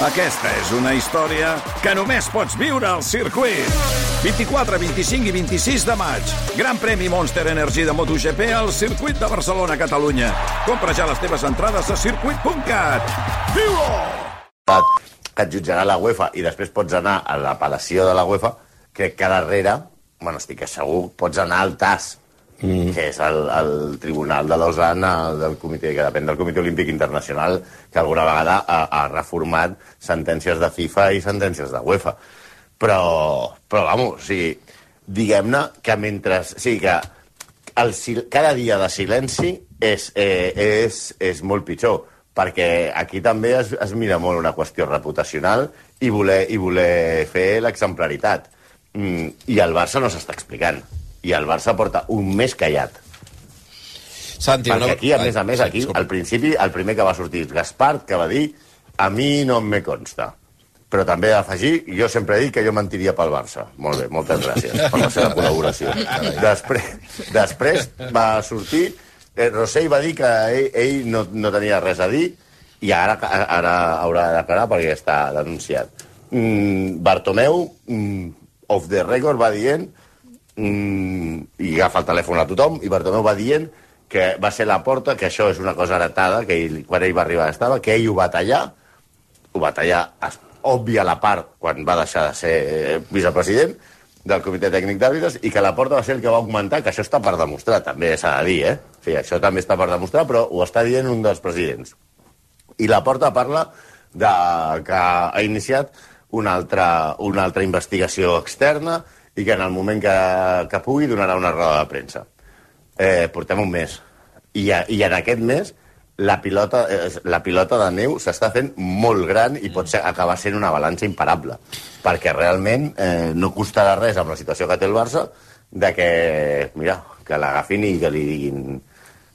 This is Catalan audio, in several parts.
Aquesta és una història que només pots viure al circuit. 24, 25 i 26 de maig. Gran premi Monster Energy de MotoGP al circuit de Barcelona, Catalunya. Compra ja les teves entrades a circuit.cat. Viu-ho! que et jutjarà la UEFA i després pots anar a l'apel·lació de la UEFA, crec que darrere, bueno, estic segur, pots anar al TAS, mm. que és el, el Tribunal de Lausanne del comitè, que depèn del Comitè Olímpic Internacional, que alguna vegada ha, ha reformat sentències de FIFA i sentències de UEFA. Però, però vamos, sigui, diguem-ne que mentre... Sigui, que el, cada dia de silenci és, eh, és, és molt pitjor perquè aquí també es, es mira molt una qüestió reputacional i voler, i voler fer l'exemplaritat. Mm, I el Barça no s'està explicant. I el Barça porta un mes callat. Santi, Perquè aquí, a més a més, aquí, al principi, el primer que va sortir Gaspar, que va dir a mi no me consta. Però també afegir, jo sempre he dit que jo mentiria pel Barça. Molt bé, moltes gràcies per la seva col·laboració. Després, després va sortir eh, Rossell va dir que ell, ell no, no tenia res a dir i ara, ara haurà de declarar perquè està denunciat. Mm, Bartomeu, mm, off the record, va dient mm, i agafa el telèfon a tothom i Bartomeu va dient que va ser la porta, que això és una cosa heretada, que ell, quan ell va arribar estava, que ell ho va tallar, ho va tallar, òbvia la part, quan va deixar de ser eh, vicepresident, del comitè tècnic d'àrbitres i que la porta va ser el que va augmentar, que això està per demostrar, també s'ha de dir, eh? Sí, això també està per demostrar, però ho està dient un dels presidents. I la porta parla de que ha iniciat una altra, una altra investigació externa i que en el moment que, que pugui donarà una roda de premsa. Eh, portem un mes. I, I en aquest mes la pilota, eh, la pilota de neu s'està fent molt gran i pot ser, acabar sent una balança imparable. Perquè realment eh, no costarà res amb la situació que té el Barça de que, mira, que l'agafin i que li diguin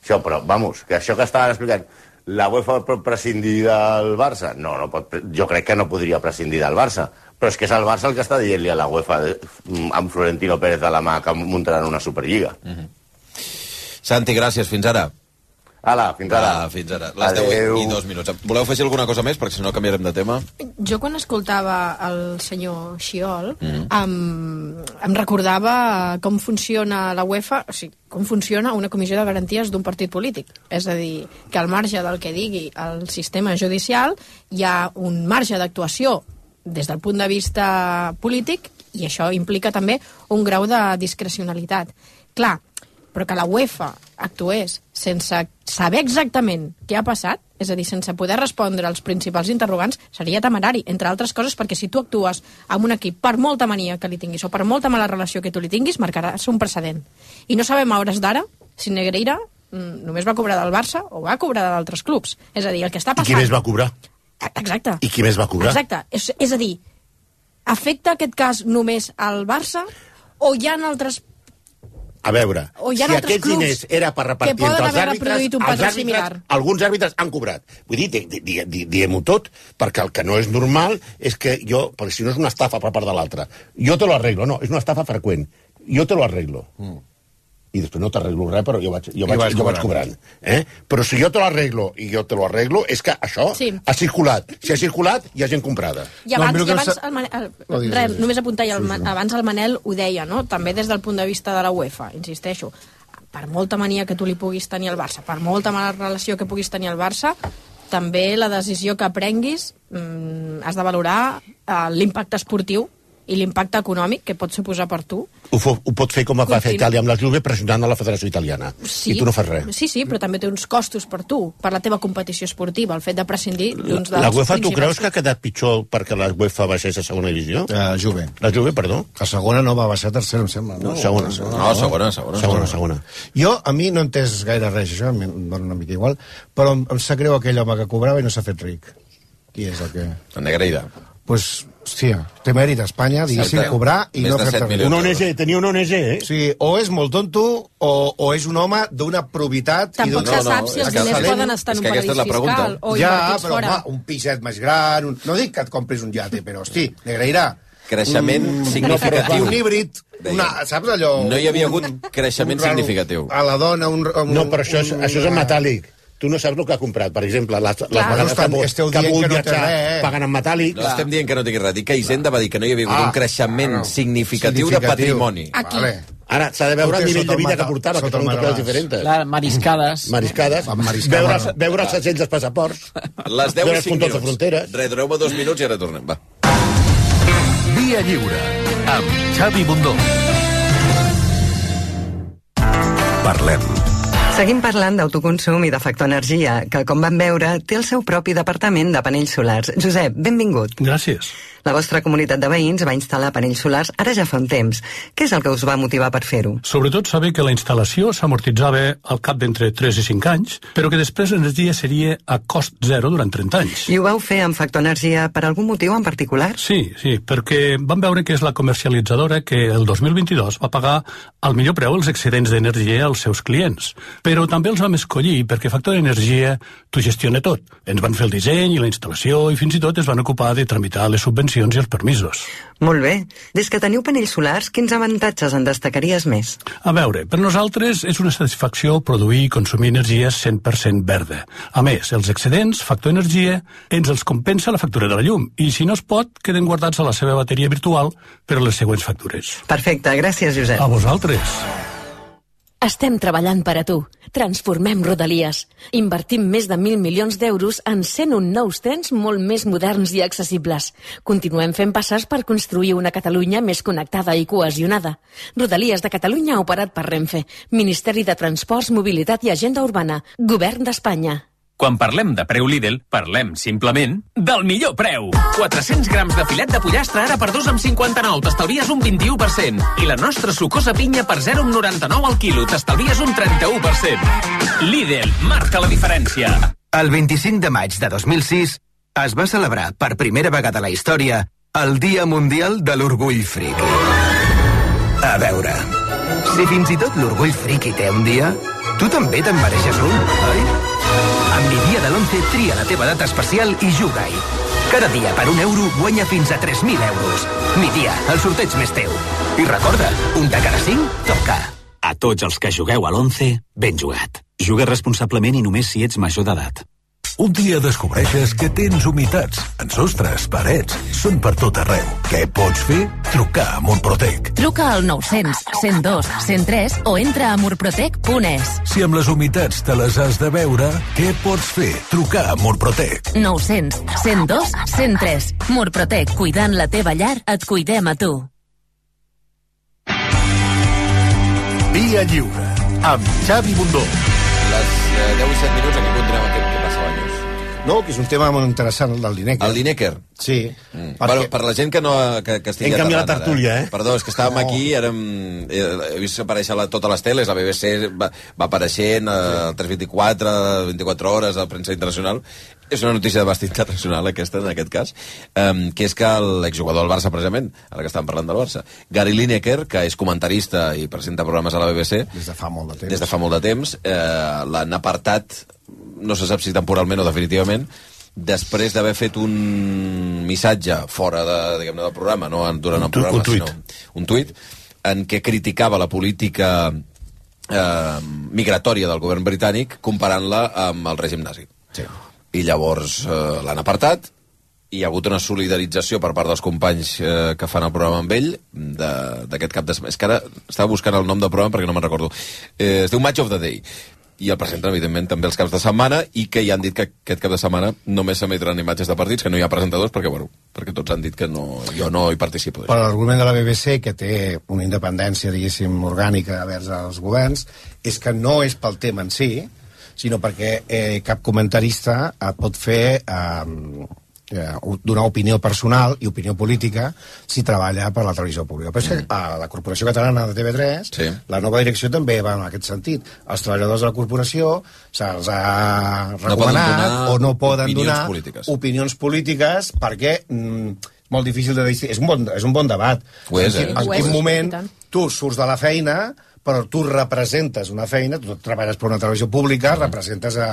això, però, vamos, que això que estaven explicant, la UEFA pot prescindir del Barça? No, no pot, jo crec que no podria prescindir del Barça. Però és que és el Barça el que està dient-li a la UEFA mm, amb Florentino Pérez de la mà que muntaran una Superliga. Mm -hmm. Santi, gràcies. Fins ara. Ala, fins ara. Ah, fins ara. Les Adeu. 10 i dos minuts. Voleu afegir alguna cosa més? Perquè si no canviarem de tema. Jo quan escoltava el senyor Xiol mm -hmm. em, em recordava com funciona la UEFA, o sigui, com funciona una comissió de garanties d'un partit polític. És a dir, que al marge del que digui el sistema judicial hi ha un marge d'actuació des del punt de vista polític i això implica també un grau de discrecionalitat. Clar, però que la UEFA actués sense saber exactament què ha passat, és a dir, sense poder respondre als principals interrogants, seria temerari, entre altres coses, perquè si tu actues amb un equip per molta mania que li tinguis o per molta mala relació que tu li tinguis, marcaràs un precedent. I no sabem a hores d'ara si Negreira mm, només va cobrar del Barça o va cobrar d'altres clubs. És a dir, el que està passant... I qui més va cobrar? Exacte. I qui més va cobrar? Exacte. És, és a dir, afecta aquest cas només al Barça o hi ha altres a veure, si aquests diners era per repartir entre els àrbitres, els àrbitres similar. alguns àrbitres han cobrat. Vull dir, di, di, di, diguem-ho tot, perquè el que no és normal és que jo, perquè si no és una estafa per part de l'altre, jo te lo arreglo, no, és una estafa freqüent. Jo te lo arreglo. Mm i després no t'arreglo res, però jo vaig, jo vaig, jo vaig cobrant. Eh? Però si jo te l'arreglo i jo te lo arreglo, és que això sí. ha circulat. Si ha circulat, hi ha gent comprada. I abans, no, i abans el Manel, el, no, res, només apuntar, el, sí, sí. abans el Manel ho deia, no? també des del punt de vista de la UEFA, insisteixo, per molta mania que tu li puguis tenir al Barça, per molta mala relació que puguis tenir al Barça, també la decisió que prenguis mm, has de valorar eh, l'impacte esportiu i l'impacte econòmic que pot suposar per tu. Ho, fo, ho pot fer com va fer Itàlia amb la Juve pressionant a la Federació Italiana. Sí, I tu no fas res. Sí, sí, però també té uns costos per tu, per la teva competició esportiva, el fet de prescindir d'uns dels La UEFA, tu creus que ha quedat pitjor perquè la UEFA baixés a segona divisió? La uh, Juve. La Juve, perdó. A segona no va baixar a tercera, em sembla. No, no segona. segona. No, segona, segona. Segona, segona. Jo, a mi no entès gaire res, això, em dona una mica igual, però em, em sap greu aquell home que cobrava i no s'ha fet ric. Qui és el que... La Negreida pues, hòstia, té mèrit a Espanya, diguéssim, Certa. cobrar i Més no fer-te Un ONG, tenia un ONG, eh? Sí, o és molt tonto o, o és un home d'una probitat... Tampoc se sap si els diners poden estar en un paradís fiscal o ja, però, fora. Home, un piset més gran... Un... No dic que et compris un yate, però, hosti, Negreira... Creixement un, significatiu. Un híbrid, una, saps allò? No hi havia hagut creixement significatiu. A la dona, un... un no, però això és, un, això és en metàl·lic. Tu no saps el que ha comprat. Per exemple, les, les vegades que, que, esteu que que no viatjar res. pagant en metàl·lic... No estem dient que no tingui res. Dic que Hisenda va dir que no hi havia hagut Ah, un creixement no. significatiu, de Significatiu. patrimoni. Aquí. Vale. Ara s'ha de veure el nivell de vida que portava, que són coses diferents. Clar, mariscades. Mariscades, veure, no. veure els setgells dels passaports, Les 10 veure i els 5 controls de minuts. fronteres. Re, doneu-me dos minuts i ara tornem. Va. Via Lliure, amb Xavi Bundó. Parlem. Seguim parlant d'autoconsum i de factor energia, que, com vam veure, té el seu propi departament de panells solars. Josep, benvingut. Gràcies. La vostra comunitat de veïns va instal·lar panells solars ara ja fa un temps. Què és el que us va motivar per fer-ho? Sobretot saber que la instal·lació s'amortitzava al cap d'entre 3 i 5 anys, però que després l'energia seria a cost zero durant 30 anys. I ho vau fer amb factor energia per algun motiu en particular? Sí, sí, perquè vam veure que és la comercialitzadora que el 2022 va pagar al millor preu els excedents d'energia als seus clients. Però també els vam escollir perquè Factor Energia t'ho gestiona tot. Ens van fer el disseny i la instal·lació i fins i tot es van ocupar de tramitar les subvencions i els permisos. Molt bé. Des que teniu panells solars, quins avantatges en destacaries més? A veure, per nosaltres és una satisfacció produir i consumir energia 100% verda. A més, els excedents, factor energia, ens els compensa la factura de la llum i, si no es pot, queden guardats a la seva bateria virtual per a les següents factures. Perfecte, gràcies, Josep. A vosaltres. Estem treballant per a tu. Transformem Rodalies. Invertim més de mil milions d'euros en 101 nous trens molt més moderns i accessibles. Continuem fent passes per construir una Catalunya més connectada i cohesionada. Rodalies de Catalunya operat per Renfe. Ministeri de Transports, Mobilitat i Agenda Urbana. Govern d'Espanya. Quan parlem de preu Lidl, parlem simplement del millor preu. 400 grams de filet de pollastre ara per 2,59, t'estalvies un 21%. I la nostra sucosa pinya per 0,99 al quilo, t'estalvies un 31%. Lidl, marca la diferència. El 25 de maig de 2006 es va celebrar per primera vegada a la història el Dia Mundial de l'Orgull Friki. A veure, si fins i tot l'Orgull Friki té un dia, tu també te'n mereixes un, oi? Amb mi dia de l'11 tria la teva data especial i juga-hi. Cada dia per un euro guanya fins a 3.000 euros. Mi dia, el sorteig més teu. I recorda, un de cada cinc toca. A tots els que jugueu a l'11, ben jugat. Juga responsablement i només si ets major d'edat. Un dia descobreixes que tens humitats en sostres, parets, són per tot arreu. Què pots fer? Trucar a Murprotec. Truca al 900 102 103 o entra a murprotec.es. Si amb les humitats te les has de veure, què pots fer? Trucar a Murprotec. 900 102 103. Murprotec, cuidant la teva llar, et cuidem a tu. Via Lliure, amb Xavi Bundó. Les eh, 10 i 7 minuts, aquí continuem Banyos. No, que és un tema molt interessant, el del Lineker. El Lineker? Sí. Mm. Perquè... Bueno, per la gent que, no, que, que estigui Hem canviat la tertúlia, ara. eh? Perdó, és que estàvem No. aquí, érem, eh, he vist aparèixer la, totes les teles, la BBC va, va apareixent, eh, 324, 24 hores, a premsa internacional. És una notícia d'abast internacional, aquesta, en aquest cas, um, que és que l'exjugador del Barça, precisament, ara que estàvem parlant del Barça, Gary Lineker, que és comentarista i presenta programes a la BBC, Des de fa molt de temps. des de fa molt de temps, eh, l'han apartat, no se sap si temporalment o definitivament, després d'haver fet un missatge fora de, diguem del programa, no durant el programa, un tuit. sinó un tuit, en què criticava la política eh, migratòria del govern britànic comparant-la amb el règim nazi. Sí. I llavors eh, l'han apartat, hi ha hagut una solidarització per part dels companys eh, que fan el programa amb ell de- d'aquest cap de setmana. És que ara estava buscant el nom del programa perquè no me'n recordo. Eh, es diu Match of the Day i el presenten, evidentment, també els caps de setmana i que ja han dit que aquest cap de setmana només s'emetran imatges de partits, que no hi ha presentadors perquè, bueno, perquè tots han dit que no, jo no hi participo. Per l'argument de la BBC, que té una independència, diguéssim, orgànica vers els governs, és que no és pel tema en si, sinó perquè eh, cap comentarista pot fer eh, eh, donar opinió personal i opinió política si treballa per la televisió pública. Però és que a la Corporació Catalana de TV3 Sí. la nova direcció també va en aquest sentit. Els treballadors de la corporació se'ls ha recomanat donar o no poden opinions donar polítiques. opinions polítiques perquè mm, molt difícil de decidir. És un bon, és un bon debat. Ho és, en, eh? quin- en quin és, moment i tant. tu surts de la feina però tu representes una feina, tu treballes per una televisió pública, representes a...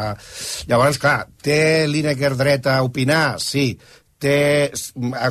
Llavors, clar, té l'Inecker dret a opinar? Sí, té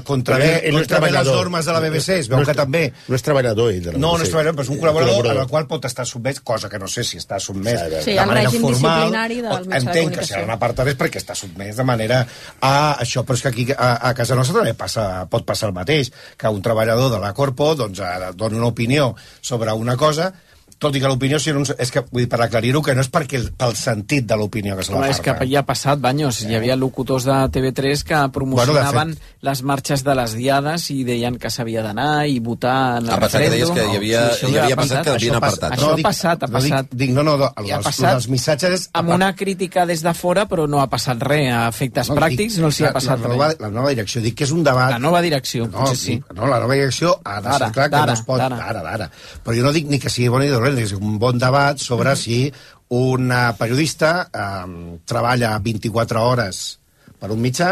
contravé, no contravé les normes de la BBC, es veu no que també... No és treballador, ell, de la no, BBC. No, és treballador, però és un col·laborador, col·laborador. al qual pot estar sotmès, cosa que no sé si està sotmès sí, de manera règim formal. disciplinari del mitjà Entenc de que serà una part és perquè està sotmès de manera a això, però és que aquí a, a casa nostra també passa, pot passar el mateix, que un treballador de la Corpo doncs, dona una opinió sobre una cosa tot i que l'opinió si no, és que, vull dir, per aclarir-ho, que no és perquè pel sentit de l'opinió que se la És que ja ha passat, Banyos. Hi havia locutors de TV3 que promocionaven bueno, fet... les marxes de les diades i deien que s'havia d'anar i votar en el ha passat que deies que hi havia, sí, hi havia passat que l'havien apartat. Això ha passat, ha passat. No, dic, no, no, no, el, ha passat els missatges... És... Amb una crítica des de fora, però no ha passat res. A efectes no, pràctics dic, no els hi ha passat la, la, nova, res. la nova direcció, dic que és un debat... La nova direcció, no, potser sí. No, la nova direcció ha de ser clar que no es pot... Ara, ara. Però jo no dic ni que sigui bon ni dolent, és un bon debat sobre si un periodista eh, treballa 24 hores per un mitjà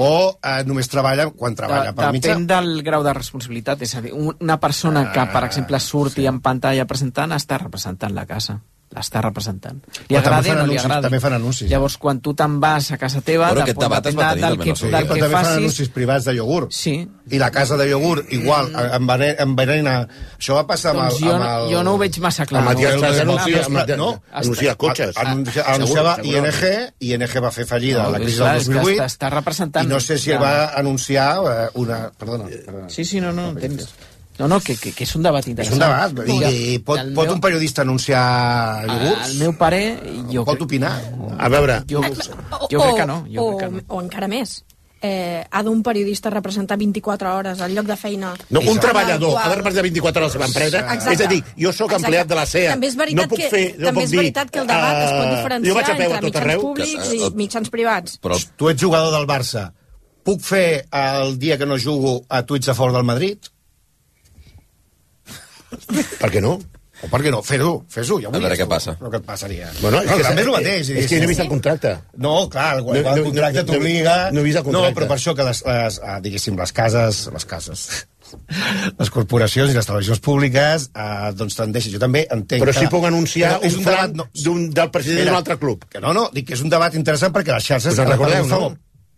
o eh, només treballa quan treballa de, per mitjà. Depèn del grau de responsabilitat. És a dir, una persona que, per exemple, surti sí. en pantalla presentant està representant la casa l'està representant. Li agrada o no li agrada. També fan anuncis. Llavors, quan tu te'n vas a casa teva... Però aquest debat es va tenir, del que, sí. del que també facis... fan anuncis privats de iogurt. Sí. I la casa de iogurt, igual, en venena... Això va passar doncs amb, el, amb el... Jo no ho veig massa clar. Amb Matías no, anuncia, no? anuncia cotxes. Anuncia, anunciava ING, ING va fer fallida no, la crisi del 2008. Està representant... I no sé si va anunciar eh, una... Perdona, perdona. Sí, sí, no, no, entens. No, no, que, que, que és un debat interessant. És un debat. I, i pot, pot meu, un periodista anunciar iogurts? El meu pare... Jo pot crec, opinar? A veure... Jo, jo crec que no. Jo o, crec que no. o encara més, eh, ha d'un periodista representar 24 hores al lloc de feina. No, un treballador ha de representar 24 hores a l'empresa. És a dir, jo sóc empleat de la CEA. També és veritat, no puc que, fer, no també puc és veritat dir, que el debat uh, es pot diferenciar entre mitjans arreu, públics que, uh, i mitjans privats. Però tu ets jugador del Barça. Puc fer el dia que no jugo a tuits a fora del Madrid? Per què no? O per què no? Fer-ho, fes-ho, ja A veure què passa. Però què et passaria? Bueno, és no, que també és el mateix. És que no he vist el contracte. No, clar, el, el, No, no, contracte no, no, t'obliga... no he vist el contracte. No, però per això que les, les ah, diguéssim, les cases... Les cases... Les corporacions i les televisions públiques eh, doncs tendeixen, jo també entenc Però sí puc anunciar és un, un debat no, d'un, del president d'un altre club. Que no, no, dic que és un debat interessant perquè les xarxes... En recordeu, no?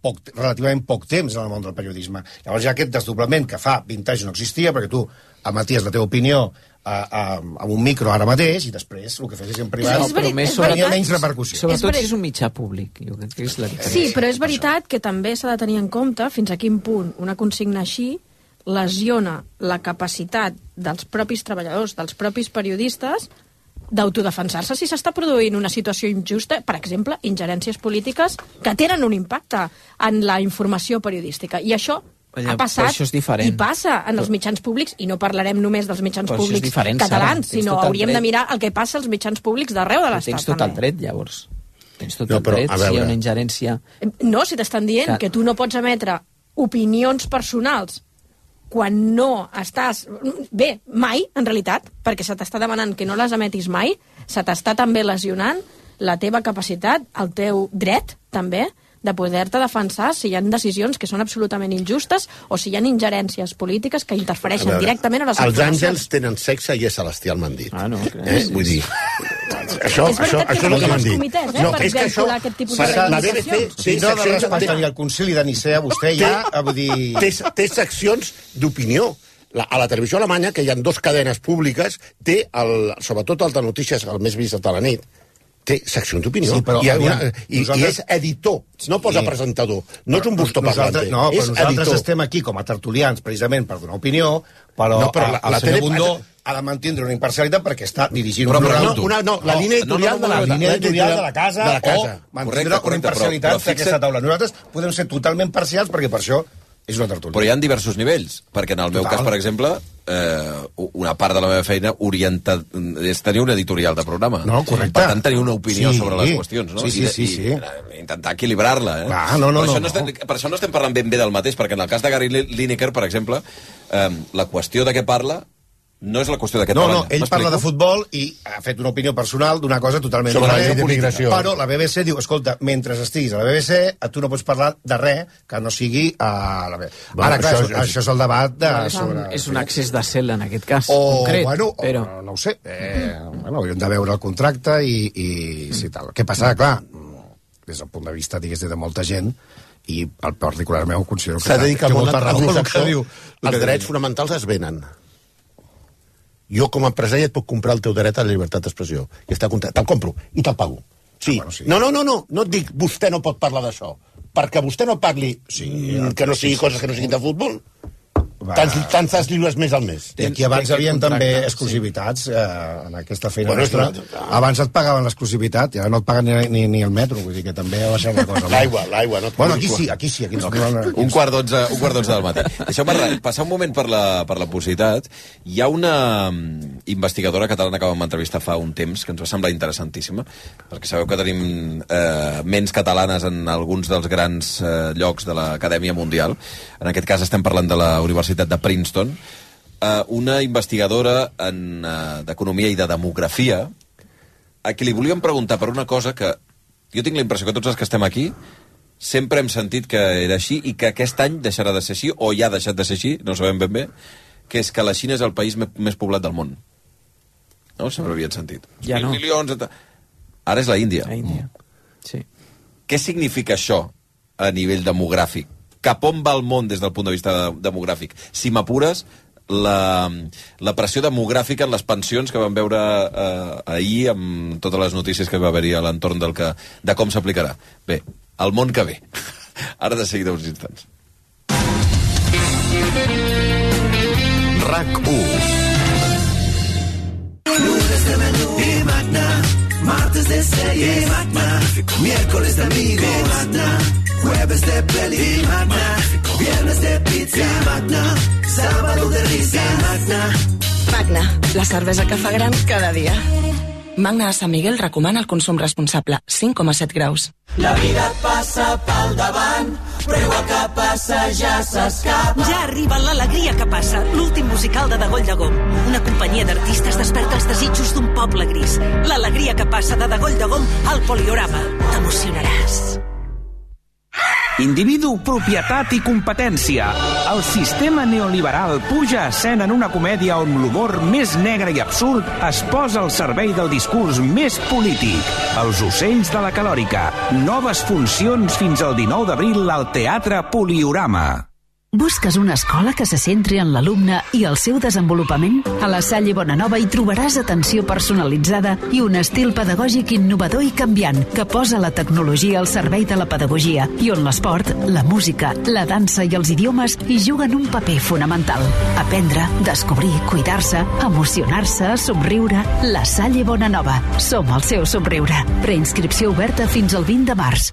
Poc, relativament poc temps en el món del periodisme. Llavors hi ha aquest desdoblament que fa 20 anys no existia, perquè tu emeties la teva opinió a, a, a un micro ara mateix i després el que fes en privat És però més és veritat. menys repercussió. Sobretot si és un mitjà públic. Jo crec que és la diferència. Sí, però és veritat que també s'ha de tenir en compte fins a quin punt una consigna així lesiona la capacitat dels propis treballadors, dels propis periodistes, d'autodefensar-se si s'està produint una situació injusta, per exemple, ingerències polítiques que tenen un impacte en la informació periodística. I això Allà, ha passat això és diferent. i passa en els mitjans públics, i no parlarem només dels mitjans Però públics diferent, catalans, Sara. Sinó el hauríem dret. de mirar el que passa als mitjans públics d'arreu de l'Estat. Tens tot el dret, llavors. Tens tot No, el però, dret a si hi ha una ingerència... No, si t'estan dient Que- que... que tu no pots emetre opinions personals quan no estàs... Bé, mai, en realitat, perquè se t'està demanant que no les emetis mai, se t'està també lesionant la teva capacitat, el teu dret, també, de poder-te defensar si hi ha decisions que són absolutament injustes o si hi ha ingerències polítiques que interfereixen veure, directament a les Els àngels tenen sexe i és celestial, m'han dit. Ah, no, eh? creus? Vull dir... Això, És això, que això és el que m'han dit. comitès, eh, per vehicular aquest tipus de per- la BBC té Si no de té, ni al concili de Nicea, vostè ja, eh, vull dir... té, té seccions d'opinió. La, a la televisió alemanya, que hi ha dues cadenes públiques, té, el, sobretot el de notícies, el més vist de la nit, té seccions d'opinió. Sí, però, I, una, i, nosaltres- I és editor, no posa Sí. presentador. No és un nosaltres, parlante, no, però és nosaltres editor. estem aquí com a tertulians precisament per donar opinió, però, No, però a- la- el la senyor tele- Bundó ha de mantindre una imparcialitat perquè està dirigint Però un programa... pregunto. Una, no, la línia editorial de la, la línia editorial de la casa, de la casa. o mantindre Correcte, una correcte, imparcialitat però- però d'aquesta taula. Nosaltres podem ser totalment parcials perquè per això és una tertúlia. Però hi ha diversos nivells, perquè en el meu Total. cas, per exemple, eh, una part de la meva feina orienta, és tenir un editorial de programa. No, correcte. Per tant, tenir una opinió Sí. sobre les qüestions, no? Sí, sí, I, sí, i, sí. I, intentar equilibrar-la, eh? Clar, no, no, per, això no, no, estem, no. per això no estem parlant ben bé del mateix, perquè en el cas de Gary Lineker, per exemple, eh, la qüestió de què parla no és la qüestió de què No, no, ell parla de futbol i ha fet una opinió personal d'una cosa totalment Sobre la diferent. llei d'immigració. Però la BBC diu, escolta, mentre estiguis a la BBC, tu no pots parlar de res que no sigui a la BBC. Bueno, Ara, clar, això és- això és el debat de... és, un, sobre... és un accés de cel en aquest cas, o, concret. bueno, però... o, no ho sé, eh, bueno, hauríem de veure el contracte i, i si tal. Què passa? Clar, des del punt de vista, digués, de molta gent, i el particularment ho considero que, S'ha de dir que, que el món molta raó el que anglosaxó, diu. el els que drets diu. fonamentals es venen. Jo, com a empresari, et puc comprar el teu dret a la llibertat d'expressió. I està content. Te'l compro i te'l pago. Sí. Ah, bueno, sí. No, no, no, no. No et dic vostè no pot parlar d'això. Perquè vostè no parli Sí, que no sigui sí. coses que no siguin de futbol. Tants, tants lliures més al mes. I aquí abans hi havia també exclusivitats eh, en aquesta feina Bueno, nostra. una- Abans et pagaven l'exclusivitat i ara no et paguen ni, ni, ni el metro, vull dir que també ha baixat la cosa. L'aigua, l'aigua. No Bueno, aquí sí, aquí sí, aquí ens no, Un quart d'onze un quart d'onze del matí. Deixeu-me passar un moment per la, per la publicitat. Hi ha una mm, investigadora catalana que vam entrevistar fa un temps, que ens va semblar interessantíssima, perquè sabeu que tenim eh, ments catalanes en alguns dels grans eh, llocs de l'Acadèmia Mundial. En aquest cas estem parlant de la Universitat de Princeton. Eh, una investigadora en, eh, d'economia i de demografia, a qui li volíem preguntar per una cosa que jo tinc la impressió que tots els que estem aquí sempre hem sentit que era així i que aquest any deixarà de ser així, o ja ha deixat de ser així, no sabem ben bé, que és que la Xina és el país més poblat del món. No? Sempre havien sentit. Ja no. milions... et- Ara és la Índia. A Índia. Sí. Què significa això a nivell demogràfic? Cap on va el món des del punt de vista de, demogràfic? Si m'apures, la, la pressió demogràfica en les pensions que vam veure eh, ahir amb totes les notícies que va haver-hi a l'entorn del que, de com s'aplicarà. Bé, el món que ve. Ara de seguida uns instants. RAC 1. Martes de series, miércoles de amigos, jueves de peli, viernes de pizza, sábado de risa, Magna, la cervesa que fa gran cada dia. Magna de Sant Miguel recomana el consum responsable, 5,7 graus. La vida passa pel davant, igual que passa ja s'escapa. Ja arriba l'alegria que passa, l'últim musical de Dagoll de Gom. Una companyia d'artistes desperta els desitjos d'un poble gris. L'alegria que passa de Dagoll de Gom al Poliorama. T'emocionaràs. Individu, propietat i competència. El sistema neoliberal puja a escena en una comèdia on l'humor més negre i absurd es posa al servei del discurs més polític. Els ocells de la calòrica. Noves funcions fins al 19 d'abril al Teatre Poliorama. Busques una escola que se centri en l'alumne i el seu desenvolupament? A la Salle Bonanova hi trobaràs atenció personalitzada i un estil pedagògic innovador i canviant que posa la tecnologia al servei de la pedagogia i on l'esport, la música, la dansa i els idiomes hi juguen un paper fonamental. Aprendre, descobrir, cuidar-se, emocionar-se, somriure... La Salle Bonanova. Som el seu somriure. Preinscripció oberta fins al 20 de març.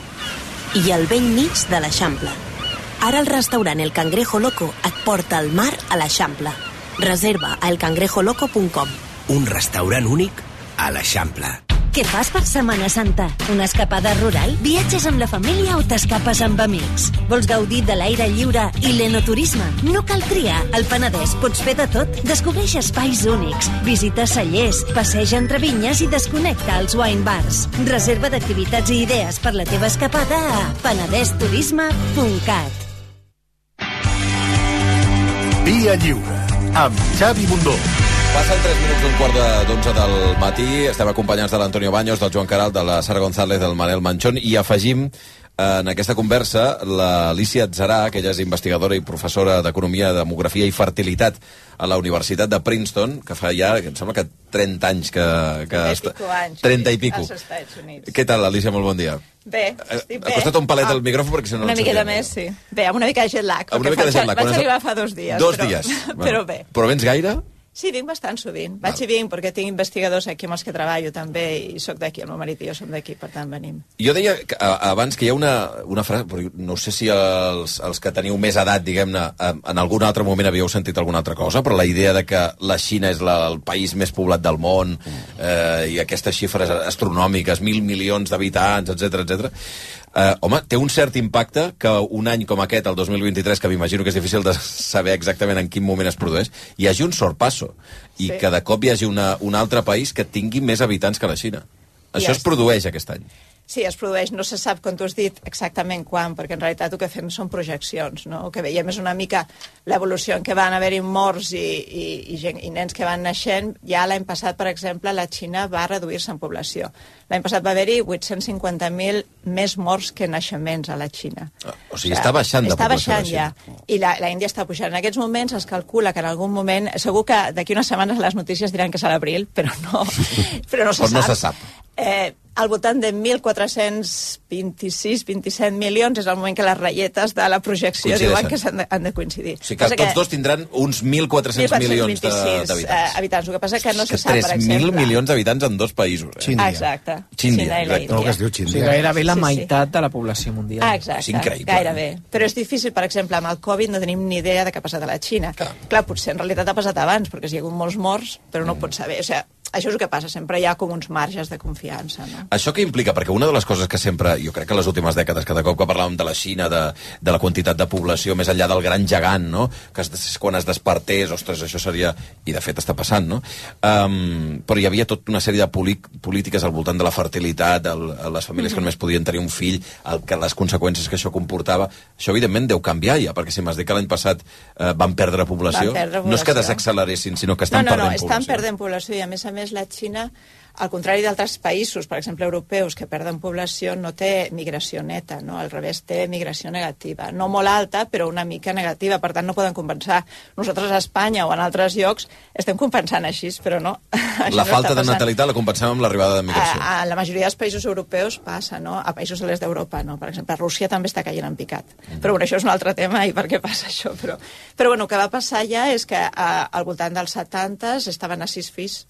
I al vell mig de l'Eixample. Ara el restaurant El Cangrejo Loco et porta al mar a l'Eixample. Reserva a elcangrejoloco.com Un restaurant únic a l'Eixample. Què fas per Setmana Santa? Una escapada rural? Viatges amb la família o t'escapes amb amics? Vols gaudir de l'aire lliure i l'enoturisme? No cal triar. Al Penedès pots fer de tot. Descobreix espais únics, visita cellers, passeja entre vinyes i desconnecta als wine bars. Reserva d'activitats i idees per la teva escapada a penedesturisme.cat Via Lliure, amb Xavi Bundó. Passen 3 minuts d'un quart de- d'onze del matí. Estem acompanyats de l'Antonio Baños, del Joan Caral, de la Sara González, del Manel Manchón, i afegim eh, en aquesta conversa l'Alicia Atzarà, que ella és investigadora i professora d'Economia, Demografia i Fertilitat a la Universitat de Princeton, que fa ja, em sembla que 30 anys que... que 30 i pico anys. 30 i pico. Als Estats Units. Què tal, Alicia? Molt bon dia. Bé, estic bé. Acosta't un palet Ah, al micròfon perquè si no Una no miqueta més, sí. Bé, amb una mica de jet lag. Amb una mica de jet lag. Vaig arribar fa dos dies. Dos però, dies. Però bé. Però vens gaire? Sí, vinc bastant sovint. Vaig i vinc perquè tinc investigadors aquí amb els que treballo també i sóc d'aquí, el meu marit i jo som d'aquí, per tant venim. Jo deia que, a, abans que hi ha una, una frase, però no sé si els, els que teniu més edat, diguem-ne, em- en algun altre moment havíeu sentit alguna altra cosa, però la idea de que la Xina és la, el país més poblat del món eh, i aquestes xifres astronòmiques, mil milions d'habitants, etc etc. Uh, home, té un cert impacte que un any com aquest, el 2023, que m'imagino que és difícil de saber exactament en quin moment es produeix, hi hagi un sorpasso i sí. que de cop hi hagi una, un altre país que tingui més habitants que la Xina. Això es produeix aquest any. Sí, es produeix, no se sap, com tu has dit, exactament quan, perquè en realitat el que fem són projeccions, no? El que veiem és una mica l'evolució en què van haver-hi morts i, i, i, gent, i nens que van naixent. Ja l'any passat, per exemple, la Xina va reduir-se en població. L'any passat va haver-hi 850.000 més morts que naixements a la Xina. Ah, o sigui, està baixant de està població baixant ja. I la, la Índia està pujant. En aquests moments es calcula que en algun moment... Segur que d'aquí unes setmanes les notícies diran que és a l'abril, però no, però no se Però no se sap. Eh, al voltant de 1.426-27 milions és el moment que les ratlletes de la projecció diuen que s'han de, han de coincidir. O sigui que tots dos tindran uns 1.400 milions de- 1426, d'habitants. habitants. El que passa que no se que sap, per 3.000 exemple... milions d'habitants en dos països. Eh? Xíndia. Exacte. Xíndia, la exacte. No, que es diu O sigui, gairebé la Sí, sí. meitat de la població mundial. Ah, exacte, gairebé. Però és difícil, per exemple, amb el Covid no tenim ni idea de què ha passat a la Xina. Clar, Clar potser en realitat ha passat abans, perquè hi ha hagut molts morts, però no ho pots saber. O sigui, això és el que passa, sempre hi ha com uns marges de confiança, no? Això què implica? Perquè una de les coses que sempre, jo crec que les últimes dècades, cada cop que parlàvem de la Xina, de, de la quantitat de població, més enllà del gran gegant, no? que es, quan es despertés, ostres, això seria... I de fet està passant, no? Um, però hi havia tota una sèrie de polítiques al voltant de la fertilitat, el, les famílies que només podien tenir un fill, el, que les conseqüències que això comportava. Això, evidentment, deu canviar ja, perquè si m'has dit que l'any passat uh, van perdre població, Van perdre no és que població. desacceleressin, sinó que estan no, no, perdent no, estan població. perdent població i a més a més la Xina al contrari d'altres països, per exemple europeus, que perden població, no té migració neta, no? al revés, té migració negativa. No molt alta, però una mica negativa, per tant no poden compensar. Nosaltres a Espanya o en altres llocs estem compensant així, però no. La no falta està de natalitat la compensem amb l'arribada de migració. A, a la majoria dels països europeus passa, no? A països de l'est d'Europa, no? Per exemple, Rússia també està caient en picat. Però bueno, això és un altre tema i per què passa això. Però, però bueno, el que va passar ja és que a, al voltant dels 70 estaven a sis fills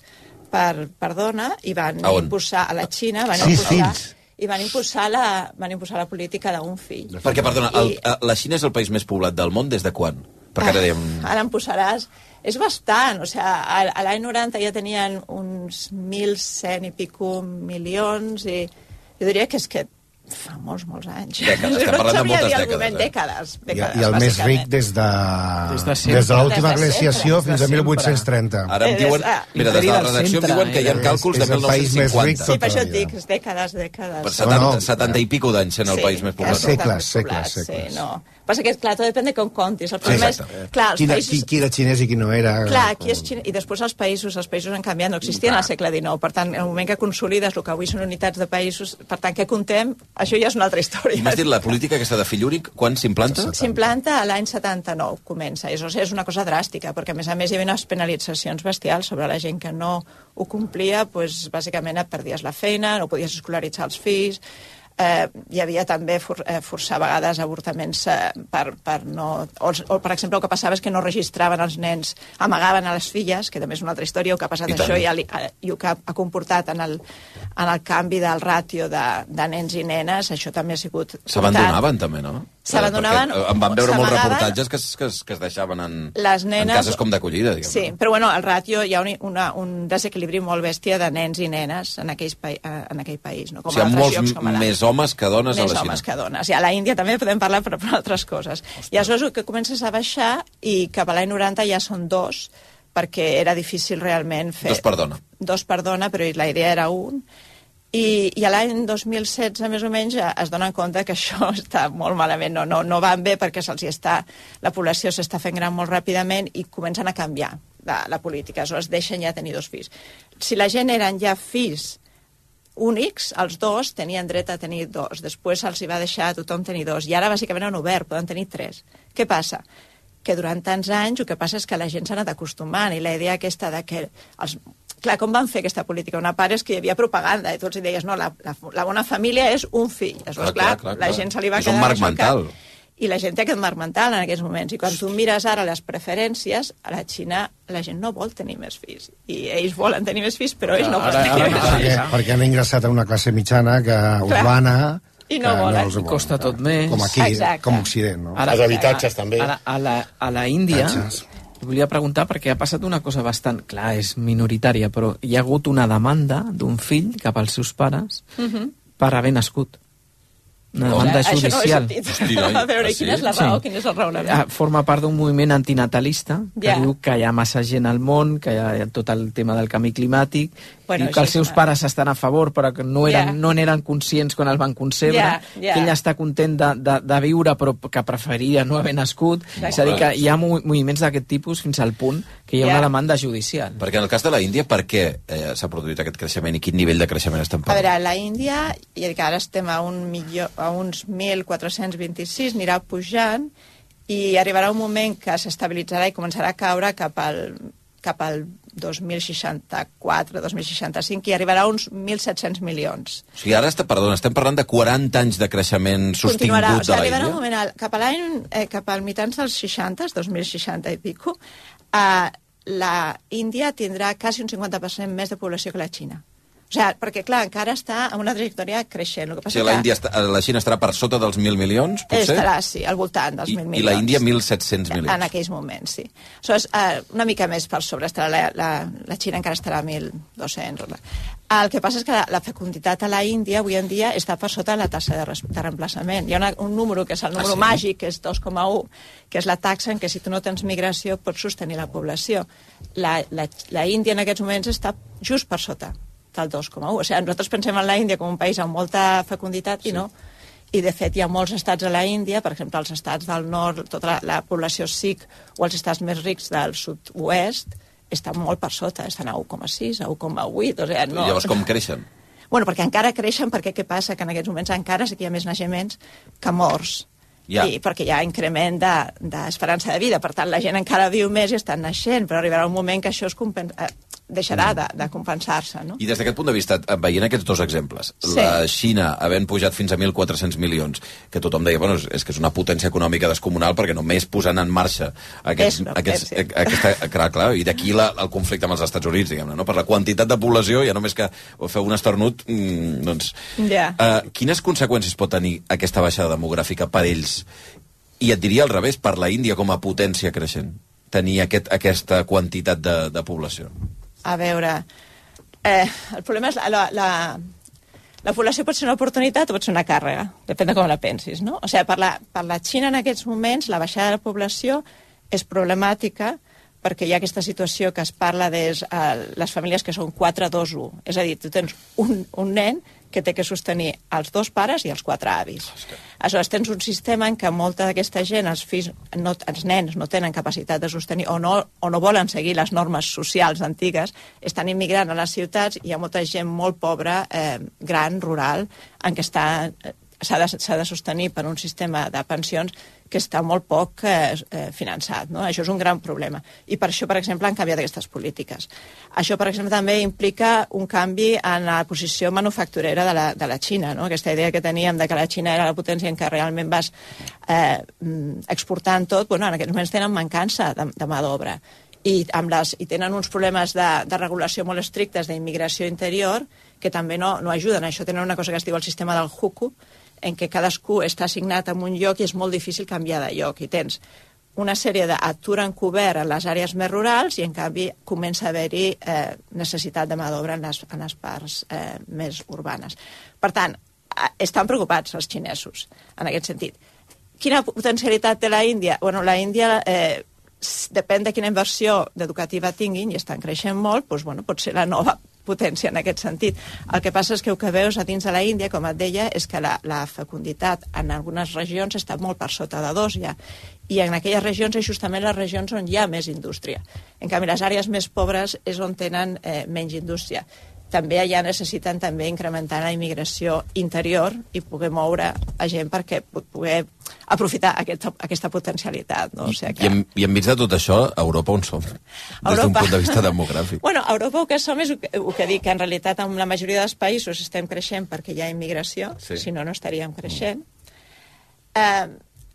per, per dona i van A on? impulsar a la Xina, van Sis impulsar, fills? i van impulsar la, van impulsar la política d'un fill. Perquè, perdona, el, I- eh, la Xina és el país més poblat del món des de quan? Perquè ara dèiem... Ara em posaràs... És bastant, o sigui, a, a l'any 90 ja tenien uns 1.100 i pico milions i jo diria que és que fa molts, molts anys. Dècades, estem no parlant de moltes dècades, eh? dècades, I, dècades, I el més ric des de, Des de sempre. des de l'última glaciació fins a Des de sempre. 1830. Ara em diuen... ah, Mira, des de la redacció em diuen que hi ha eh? càlculs de el país més 1950. ric Sí, per això et dic, dècades, dècades. Per 70, No, no. 70 i pico d'anys sent el país més poblat. Segles, segles, segles. Sí, no. Passa que, clar, tot depèn de com comptis. El Sí, problema és, exacte. clar, els Qui, era- països... qui, qui era xinès i qui no era... Clar, aquí és Xina, i després els països, els països han canviat, no existien al segle XIX, per tant, en el moment que consolides el que avui són unitats de països, per tant, que contem, això ja és una altra història. m'has dit la política aquesta de fill únic, quan s'implanta? S'implanta a l'any 79, comença. És, o sigui, és una cosa dràstica, perquè a més a més hi havia unes penalitzacions bestials sobre la gent que no ho complia, doncs, bàsicament et perdies la feina, no podies escolaritzar els fills, eh, hi havia també for, eh, forçar a vegades avortaments eh, per, per no... O, o, per exemple, el que passava és que no registraven els nens, amagaven a les filles, que també és una altra història, el que ha passat I això i, el, i el que ha, comportat en el, en el canvi del ràtio de, de nens i nenes, això també ha sigut... S'abandonaven, també, no? S'abandonaven, Perquè, eh, Em van veure molts reportatges que, es- que, es- que es deixaven en, Les en nenes- cases com d'acollida. Sí, però bueno, al ràtio hi ha un, una, un desequilibri molt bèstia de nens i nenes en, aquells pa eh, en aquell país. No? O sigui, hi ha altres molts llocs com a més homes que dones a més la Xina. homes que dones. I a la Índia també podem parlar per, per altres coses. I aleshores que comences a baixar i cap a l'any 90 ja són dos, perquè era difícil realment fer... Dos per dona. Dos per dona, però la idea era un. I, i l'any 2016, més o menys, es donen compte que això està molt malament, no, no, no van bé perquè se'ls està, la població s'està fent gran molt ràpidament i comencen a canviar la, la política, aleshores deixen ja tenir dos fills. Si la gent eren ja fills únics, els dos tenien dret a tenir dos. Després se'ls va deixar a tothom tenir dos. I ara, bàsicament, han obert, poden tenir tres. Què passa? Que durant tants anys el que passa és que la gent s'ha anat acostumant i la idea aquesta de que els, clar, com van fer aquesta política? Una part és que hi havia propaganda i tots hi deies, no, la, la, la bona família és un fill. Aleshores, Clar, clar, clar, clar, la clar. gent se li va És un quedar marc això al cap. mental. I la gent té aquest marc mental en aquests moments. I quan tu mires ara les preferències, a la Xina la gent no vol tenir més fills. I ells volen tenir més fills, però ells no Ara, volen ara, tenir més perquè, fills. perquè han ingressat a una classe mitjana que urbana... I no que volen. els I costa tot més. Com aquí, Exacte. com Occident, no? Ara- Els habitatges, també. Ara, a la, a la Índia. Volia preguntar perquè ha passat una cosa bastant... Clar, és minoritària, però hi ha hagut una demanda d'un fill cap als seus pares Mhm. per haver nascut. Una demanda Això judicial. no ho he sentit. a veure, quina és la raó, quin és el raonament? Ah, Forma part d'un moviment antinatalista que Ja. diu que hi ha massa gent al món, que hi ha tot el tema del canvi climàtic, Bueno, i que això els seus una- pares estan a favor, però que no eren, Ja. no n'eren conscients quan el van concebre, Ja, ja. que ell està content de, de, de viure, però que preferiria no haver nascut. És a dir, que hi ha mo- moviments d'aquest tipus fins al punt que hi ha Ja. una demanda judicial. Perquè en el cas de la Índia, per què eh, s'ha produït aquest creixement i quin nivell de creixement estem A parlant? veure, la Índia, i que ara estem a, un milió, a uns 1.426, anirà pujant i arribarà un moment que s'estabilitzarà i començarà a caure cap al, cap al 2064, 2065, i arribarà a uns 1.700 milions. O sigui, ara, està, perdona, estem parlant de 40 anys de creixement sostingut Continuarà, o de sigui, arribarà un Índia? moment, al- cap a l'any, eh, cap al mitjans dels 60, 2060 i pico, eh, la Índia tindrà quasi un 50% més de població que la Xina. O sigui, perquè, clar, encara està en una trajectòria creixent. El que O passa sigui, la, que Índia està, la Xina estarà per sota dels 1.000 milions, potser? estarà, sí, al voltant dels I, 1.000 milions. I la Índia 1.700 En milions. aquells moments, sí. Aleshores, eh, una mica més per sobre estarà la, la, la Xina encara estarà a 1.200. o la- El que passa és que la, la fecunditat a la Índia avui en dia està per sota la taxa de, de reemplaçament. Hi ha una, un número que és el número sí? màgic, que és 2,1, que és la taxa en què si tu no tens migració pots sostenir la població. La, la, la Índia en aquests moments està just per sota del 2,1. O sigui, nosaltres pensem en la Índia com un país amb molta fecunditat i no. I, de fet, hi ha molts estats a la Índia, per exemple, els estats del nord, tota la, la població sikh, o els estats més rics del sud-oest, estan molt per sota, estan a 1,6, a 1,8, o sigui, no... I llavors com creixen? Bueno, perquè encara creixen, perquè què passa? Que en aquests moments encara sí que hi ha més naixements que morts. Ja. I perquè hi ha increment de- d'esperança de, de vida. Per tant, la gent encara viu més i estan naixent, però arribarà un moment que això es compen eh, deixarà de, de compensar-se, no? I des d'aquest punt de vista, eh, veient aquests dos exemples, Sí. la Xina havent pujat fins a 1.400 milions, que tothom deia, bueno, és- que és una potència econòmica descomunal perquè només posant en marxa aquests, És aquests, eh, aquesta, clar, clar, i d'aquí la- el conflicte amb els Estats Units, diguem-ne, no? per la quantitat de població, ja només que feu un estornut, mm, doncs... Ja. Uh, quines conseqüències pot tenir aquesta baixada demogràfica per ells? I et diria al revés, per la Índia com a potència creixent, tenir aquest, aquesta quantitat de, de població. A veure, eh, el problema és la, la, la, la població pot ser una oportunitat o pot ser una càrrega, depèn de com la pensis, no? O sigui, per la, per la Xina en aquests moments la baixada de la població és problemàtica perquè hi ha aquesta situació que es parla de uh, les famílies que són 4-2-1. És a dir, tu tens un, un nen que té que sostenir els dos pares i els quatre avis. Aleshores, tens un sistema en què molta d'aquesta gent, els fills, no, els nens, no tenen capacitat de sostenir o no, o no volen seguir les normes socials antigues, estan immigrant a les ciutats i hi ha molta gent molt pobra, eh, gran, rural, en què està eh, s'ha de, de sostenir per un sistema de pensions que està molt poc eh, eh, finançat. No? Això és un gran problema. I per això, per exemple, han canviat aquestes polítiques. Això, per exemple, també implica un canvi en la posició manufacturera de la, de la Xina. No? Aquesta idea que teníem de que la Xina era la potència en què realment vas eh, mm, exportant tot, bueno, en aquests moments tenen mancança de, de mà d'obra i, amb les, i tenen uns problemes de, de regulació molt estrictes d'immigració interior que també no, no ajuden. Això tenen una cosa que es diu el sistema del huku, en què cadascú està assignat en un lloc i és molt difícil canviar de lloc. I tens una sèrie d'atur encobert en les àrees més rurals i, en canvi, comença a haver-hi eh, necessitat de mà d'obra en, les, en les parts eh, més urbanes. Per tant, eh, estan preocupats els xinesos en aquest sentit. Quina potencialitat té la Índia? Bueno, la Índia eh, depèn de quina inversió educativa tinguin, i estan creixent molt, doncs, bueno, pot ser la nova potència en aquest sentit. El que passa és que el que veus a dins de la Índia, com et deia, és que la, la fecunditat en algunes regions està molt per sota de dos ja. I en aquelles regions és justament les regions on hi ha més indústria. En canvi, les àrees més pobres és on tenen eh, menys indústria també allà necessiten també incrementar la immigració interior i poder moure a gent perquè poder aprofitar aquesta, aquesta potencialitat. No? O sigui I, en, I enmig de tot això, a Europa on som? Des d'un Europa. punt de vista demogràfic. Bueno, a Europa el que som és el que, el que dic, que en realitat en la majoria dels països estem creixent perquè hi ha immigració, Sí. si no, no estaríem creixent. Eh,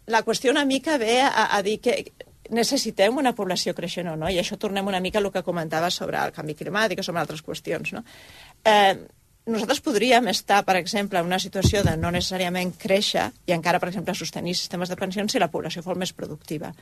la qüestió una mica ve a, a dir que necessitem una població creixent o no, i això tornem una mica al que comentava sobre el canvi climàtic o sobre altres qüestions. No? Eh, nosaltres podríem estar, per exemple, en una situació de no necessàriament créixer i encara, per exemple, sostenir sistemes de pensions si la població fos més productiva.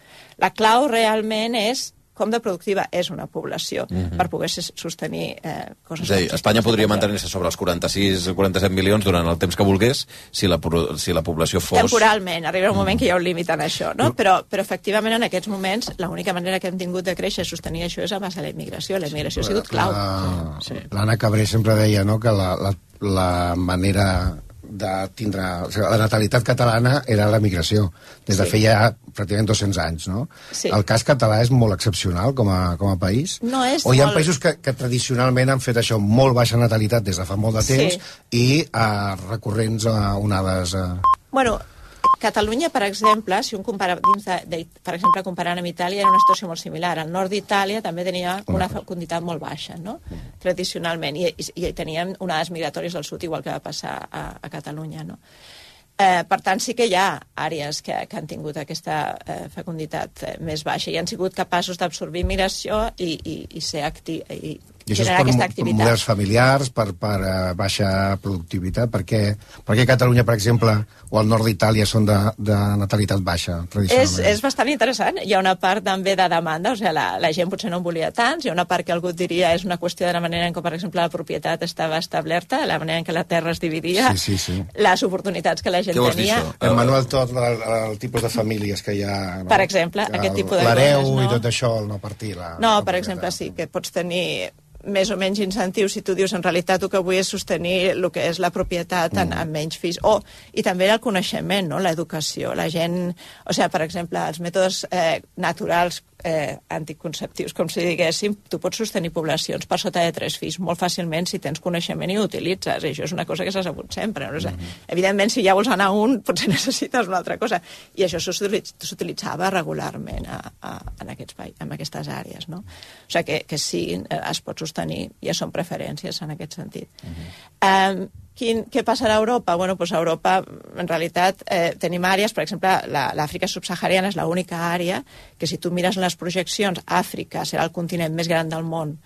La clau realment és com de productiva és una població mm -hmm. per poder sostenir eh, coses... És a dir, Espanya podria mantenir-se sobre els 46 o 47 milions durant el temps que volgués si la, si la població fos... Temporalment, arriba un moment que hi ha un límit en això, no? Però, però efectivament en aquests moments l'única manera que hem tingut de créixer i sostenir això és a base de la immigració. La immigració ha sigut clau. L'Anna sí. Cabré sempre deia no, que la, la, la manera de tindre... O sigui, la natalitat catalana era la migració, des de sí. feia pràcticament 200 anys, no? Sí. El cas català és molt excepcional com a, com a país? No és o hi ha molt... països que, que tradicionalment han fet això, molt baixa natalitat des de fa molt de temps, sí. i uh, recurrents a onades... Uh... Bueno, Catalunya, per exemple, si un compara, dins de, de, per exemple, comparant amb Itàlia, era una situació molt similar. El nord d'Itàlia també tenia una fecunditat molt baixa, no? tradicionalment, i, i, i teníem onades migratòries del sud, igual que va passar a, a Catalunya. No? Eh, per tant, sí que hi ha àrees que, que han tingut aquesta eh, fecunditat eh, més baixa i han sigut capaços d'absorbir migració i, i, i ser acti i i això és per activitat. models familiars, per, per uh, baixa productivitat, perquè, perquè Catalunya, per exemple, o el nord d'Itàlia són de, de natalitat baixa, És, és bastant interessant. Hi ha una part també de demanda, o sigui, la, la gent potser no en volia tants, hi ha una part que algú diria és una qüestió de la manera en què, per exemple, la propietat estava establerta, la manera en què la terra es dividia, sí, sí, sí. les oportunitats que la gent tenia. En Manuel Tot, el, el tipus de famílies que hi ha... No? Per exemple, el, aquest tipus de L'hereu no? i tot això, el no partir. La, no, per exemple, sí, que pots tenir més o menys incentius si tu dius en realitat el que vull és sostenir el que és la propietat en, mm. en menys fills. O, i també el coneixement, no? l'educació. La gent, o sigui, per exemple, els mètodes eh, naturals eh, anticonceptius, com si diguéssim, tu pots sostenir poblacions per sota de tres fills molt fàcilment si tens coneixement i ho utilitzes. I això és una cosa que s'ha sabut sempre. No? Mm -hmm. Evidentment, si ja vols anar un, potser necessites una altra cosa. I això s'utilitzava regularment a, a, en, aquests, en aquestes àrees. No? O sigui que, que sí, es pot sostenir, ja són preferències en aquest sentit. Mm -hmm. um, Quin, què passarà a Europa? Bueno, doncs a Europa, en realitat, eh, tenim àrees, per exemple, l'Àfrica subsahariana és l'única àrea que si tu mires les projeccions, Àfrica serà el continent més gran del món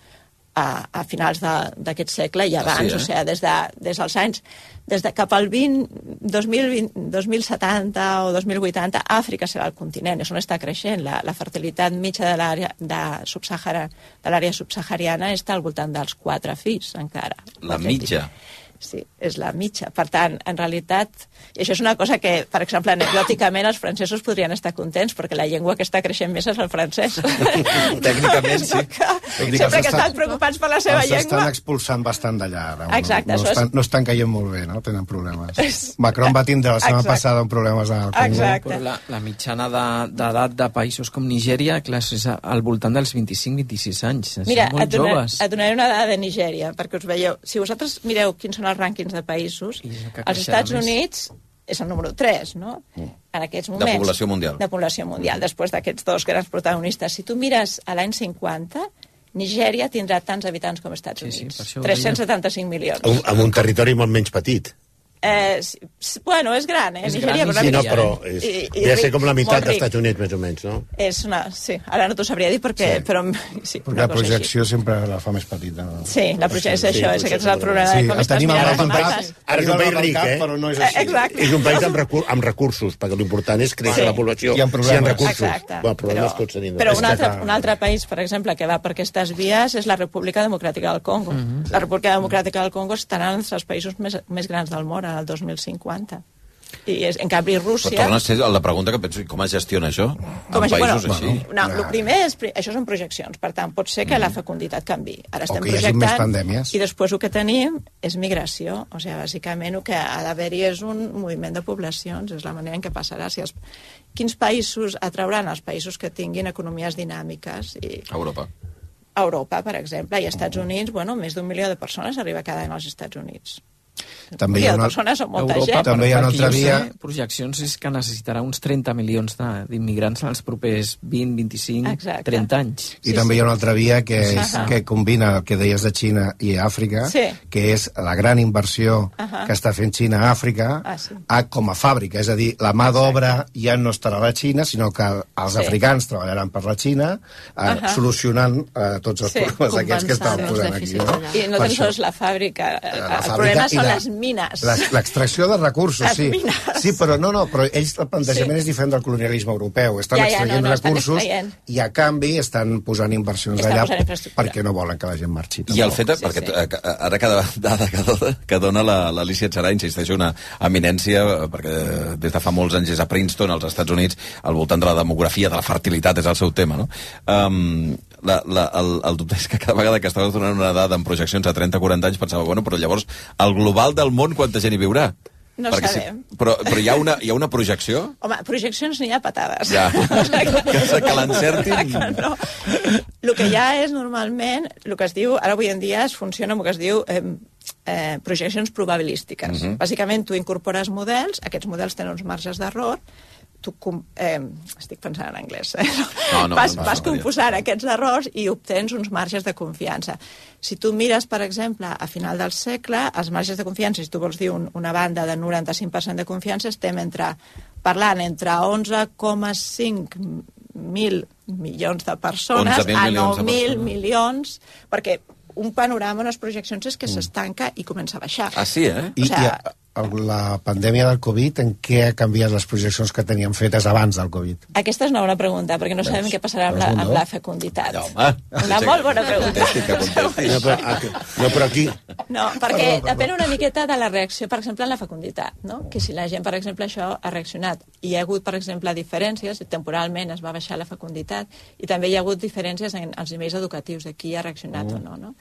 a, a finals d'aquest segle i abans, ah, sí, eh? o sigui, des, de, des dels anys des de cap al 20, 2020, 2070 o 2080, Àfrica serà el continent, és on està creixent. La, la fertilitat mitja de l'àrea de, subsahara, de l'àrea subsahariana està al voltant dels 4 fills, encara. La mitja? Fills sí, és la mitja. Per tant, en realitat, i això és una cosa que, per exemple, anecdòticament els francesos podrien estar contents, perquè la llengua que està creixent més és el francès. Tècnicament, sí. Que, sempre que estan preocupats per la seva els llengua... estan expulsant bastant d'allà. No, Exacte. No, no, estan, no estan caient molt bé, no? Tenen problemes. Macron va tindre la setmana passada un problemes al Congo. Exacte. Però la, la mitjana d'edat de, de països com Nigèria, clar, és al voltant dels 25-26 anys. Mira, molt et, donar, joves. et donaré una dada de Nigèria, perquè us veieu. Si vosaltres mireu quins són els rànquings de països, els Estats més. Units és el número 3, no? Mm. En aquests moments. De població mundial. De població mundial, mm. després d'aquests dos grans protagonistes. Si tu mires a l'any 50, Nigèria tindrà tants habitants com Estats Units. Sí, sí, 375 milions. Amb un territori molt menys petit. Eh, bueno, és gran, eh? És Nigèria, gran, sí, no, però és, I, i ja ser com la meitat dels Estats Units, més o menys, no? És una... Sí, ara no t'ho sabria dir perquè... Sí. Però, sí, perquè la projecció així. sempre la fa més petita. No? Sí, la projecció és sí, això, és aquest és el problema sí, de com estàs mirant les imatges. Ara és un país ric, eh? Però no és així. Exacte. És un país amb, recur amb recursos, perquè l'important és créixer sí. la població. I amb problemes. Si hi ha recursos. Exacte. Bueno, problemes però, tots tenim. Però un altre, un altre país, per exemple, que va per aquestes vies és la República Democràtica del Congo. Mhm. La República Democràtica del Congo estarà entre els països més, més grans del món en el 2050 50. I és, en canvi Rússia... Però torna a ser la pregunta que penso, com es gestiona això? Com en països bueno, així? No, el primer és... Això són projeccions, per tant, pot ser que mm. la fecunditat canvi. Ara estem o que projectant... més pandèmies. I després el que tenim és migració. O sigui, bàsicament el que ha d'haver-hi és un moviment de poblacions, és la manera en què passarà. Si els... Quins països atrauran els països que tinguin economies dinàmiques? I... Europa. Europa, per exemple, i als Estats Units, bueno, més d'un milió de persones arriba cada any als Estats Units. També hi ha una... persones amb molta Europa, gent. També hi ha una altra via... Sé, projeccions és que necessitarà uns 30 milions d'immigrants en els propers 20, 25, Exacte. 30 anys. I sí, també sí. hi ha una altra via que, és, uh -huh. que combina el que deies de Xina i Àfrica, sí. que és la gran inversió uh -huh. que està fent Xina a Àfrica ah, sí. a, com a fàbrica. És a dir, la mà d'obra ja no estarà a la Xina, sinó que els sí. africans treballaran per la Xina, eh, uh -huh. solucionant eh, tots els sí. problemes aquests que estàvem posant aquí. No? I no tan sols la fàbrica. La el fàbrica problema són les mines. L'extracció de recursos, les sí. Mines. Sí, però no, no, però ells el plantejament sí. és diferent del colonialisme europeu. Estan Ja, ja, extraient no, no, estan recursos extraient. i a canvi estan posant inversions Estan allà posant perquè no volen que la gent marxi. I el fet, Sí, perquè sí. eh, que- ara cada dada que dona, que dona la- l'Alicia Xarà, insisteix, una eminència, eh, perquè des de fa molts anys és a Princeton, als Estats Units, al voltant de la demografia, de la fertilitat, és el seu tema, no? Um, la, la, el, el dubte és que cada vegada que estaves donant una dada amb projeccions a 30-40 anys pensava, bueno, però llavors, el global del món, quanta gent hi viurà? No Perquè sabem. però, però hi ha una, hi ha una projecció? Home, projeccions n'hi ha patades. Ja. que, que l'encertin... no. El que hi ha és normalment, el que es diu, ara avui en dia es funciona amb el que es diu eh, eh, projeccions probabilístiques. Mhm. Bàsicament, tu incorpores models, aquests models tenen uns marges d'error, tu com, eh, estic pensant en anglès, eh? No, no, vas, no, vas no, composant aquests errors i obtens uns marges de confiança. Si tu mires, per exemple, a final del segle, els marges de confiança, si tu vols dir un, una banda de 95% de confiança, estem entre, parlant entre 11,5 mil milions de persones 11.000 a milions de 9.000 persones. milions, perquè un panorama, unes projeccions és que s'estanca i comença a baixar. Ah, sí, eh? I, O sea- i el- la pandèmia del Covid, en què ha canviat les projeccions que teníem fetes abans del Covid? Aquesta és una bona pregunta, perquè no sabem Veus? què passarà amb la, amb no? la fecunditat. No, home. Una molt bona pregunta. No, però, aquí- no, però aquí... No, perquè depèn una miqueta de la reacció, per exemple, en la fecunditat, no? Que si la gent, per exemple, això ha reaccionat i hi ha hagut, per exemple, diferències, temporalment es va baixar la fecunditat, i també hi ha hagut diferències en els nivells educatius, de qui ha reaccionat Mm. o no, no?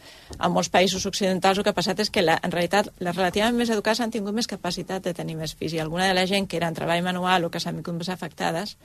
En molts països occidentals el que ha passat és que, la, en realitat, les relativament més educades han tingut més capacitat de tenir més fills, i alguna de la gent que era en treball manual o que s'han més afectades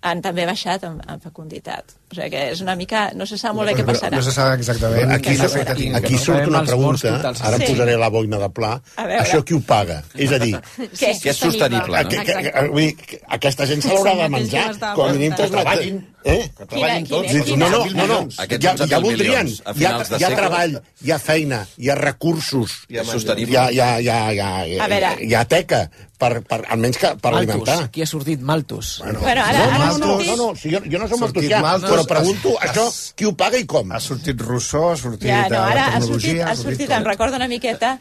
han també baixat en, en fecunditat. O sigui que és una mica... No se sap molt bé què passarà. No se sap exactament Aquí, tingui. aquí no? surt una pregunta, ara Sí. posaré la boina de pla. Això qui ho paga? És a dir, Què? Que és sostenible, no? que, que, que, vull dir, que aquesta gent se l'haurà de menjar, com a mínim que treballin. Eh? Que treballin Tots. quina- No, no, no, no. Aquests Ja, 11.000 ja voldrien. Hi ha, hi ha treball, hi ha feina, hi ha recursos, hi ha, hi ha, hi ha, hi ha, hi ha, hi ha teca, per, per, almenys que per Malthus, alimentar. aquí ha sortit Malthus. Bueno, Bueno, ara- no, ara no, no, no, no, si jo, jo no som Sortit entusiastes, Malthus, però pregunto has- això, has- qui ho paga i com? Ha sortit Rousseau, ha sortit Ja, no, ara la ha sortit, tecnologia... ha sortit em recorda una miqueta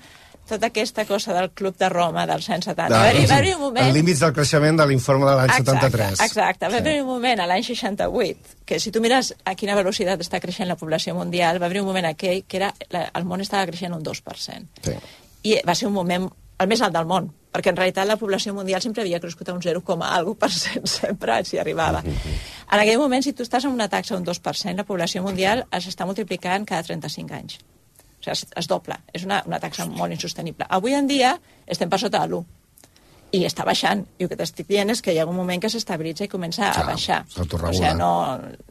tota aquesta cosa del Club de Roma dels anys 70. Va haver-hi va haver un moment... En límits del creixement de l'informe de l'any 73. Exacte, va haver un moment a l'any 68 que si tu mires a quina velocitat està creixent la població mundial, va haver un moment aquell que era, la, el món estava creixent un 2%. Sí. I va ser un moment el més alt del món, perquè en realitat la població mundial sempre havia crescut a un 0, algo per cent, sempre s'hi arribava. En aquell moment, si tu estàs amb una taxa d'un 2%, la població mundial s'està multiplicant cada 35 anys. O sigui, es, es dobla. És una, una taxa molt insostenible. Avui en dia estem per sota de l'1 i està baixant. I el que t'estic dient és que hi ha un moment que s'estabilitza i comença a baixar. O sigui, no,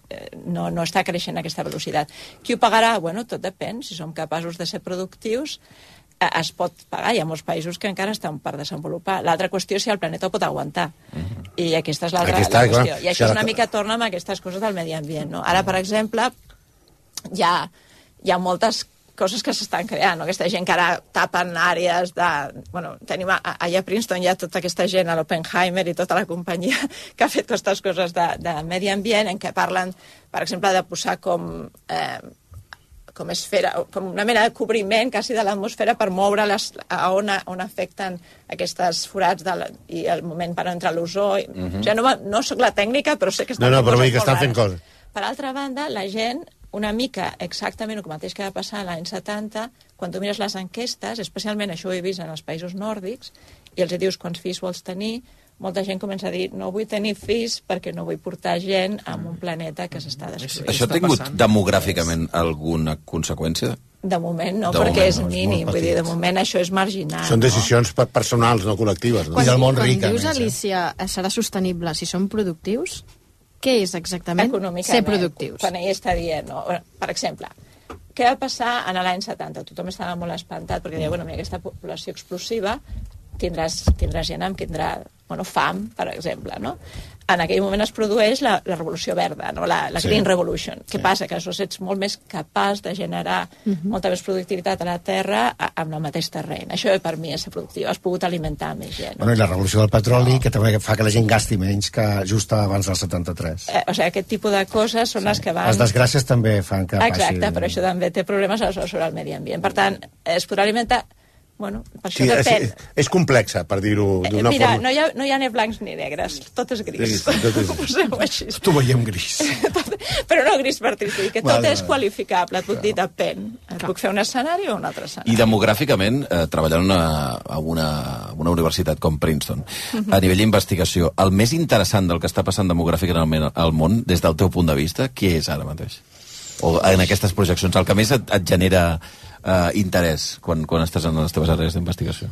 eh, no, no està creixent a aquesta velocitat. Qui ho pagarà? Bueno, tot depèn. Si som capaços de ser productius, eh, es pot pagar. Hi ha molts països que encara estan per desenvolupar. L'altra qüestió és si el planeta ho pot aguantar. I aquesta és l'altra la qüestió. clar, I això si és una mica torna amb aquestes coses del medi ambient. No? Ara, per exemple, hi ha, hi ha moltes coses que s'estan creant, no? aquesta gent que ara tapen àrees de... Bueno, tenim a, allà a Princeton hi ha tota aquesta gent, a l'Oppenheimer i tota la companyia que ha fet aquestes coses de, de medi ambient en què parlen, per exemple, de posar com... Eh, com esfera, com una mena de cobriment quasi de l'atmosfera per moure les, a on, on afecten aquestes forats de la, i el moment per entrar l'ozó. Mm -hmm. O sigui, no, no sóc la tècnica, però sé que estan No, no, fent però coses que estan fent coses. Per altra banda, la gent, una mica exactament el mateix que va passar l'any 70, quan tu mires les enquestes, especialment això ho he vist en els països nòrdics, i els dius quants fills vols tenir, molta gent comença a dir no vull tenir fills perquè no vull portar gent a un planeta que s'està destruint. Això ha tingut demogràficament alguna conseqüència? De moment no, De perquè moment és no, és mínim, molt vull dir, de moment això és marginal. Són decisions per personals, no col·lectives. No? Quan, I del món quan ric, a dius, més? Alicia, eh, serà sostenible si som productius, què és exactament econòmicament, ser productius? Quan ell està dient, no? Per exemple, què va passar en l'any 70? Tothom estava molt espantat perquè deia, bueno, mira, aquesta població explosiva tindràs, tindràs gent amb tindrà bueno, fam, per exemple, no? En aquell moment es produeix la, la revolució verda, no? la, la Sí. Green Revolution. Què passa? Que aleshores ets molt més capaç de generar molta més productivitat a la Terra a- amb el mateix terreny. Això per mi és ser productiu. Has pogut alimentar més gent. Bueno, i la revolució del petroli, que també fa que la gent gasti menys que just abans del 73. Eh, o sigui, aquest tipus de coses són les que van... Les desgràcies també fan que Exacte, passi... però això també té problemes aleshores sobre el medi ambient. Per tant, es podrà alimentar Bueno, per això sí, depèn. és, és complexa, per dir-ho Eh, d'una Mira, forma. no hi, ha, no hi ha ni blancs ni negres, tot és gris. Sí, tot és- així. Tu veiem gris. Però no gris per dir que tot Vale, és vale. qualificable, et puc dir, depèn. Et puc fer un escenari o un altre escenari. I demogràficament, eh, treballant una, a una, a una universitat com Princeton, Mhm. a nivell d'investigació, el més interessant del que està passant demogràficament al món, des del teu punt de vista, què és ara mateix? O en aquestes projeccions, el que més et, et genera eh, interès quan, quan estàs en les teves àrees d'investigació?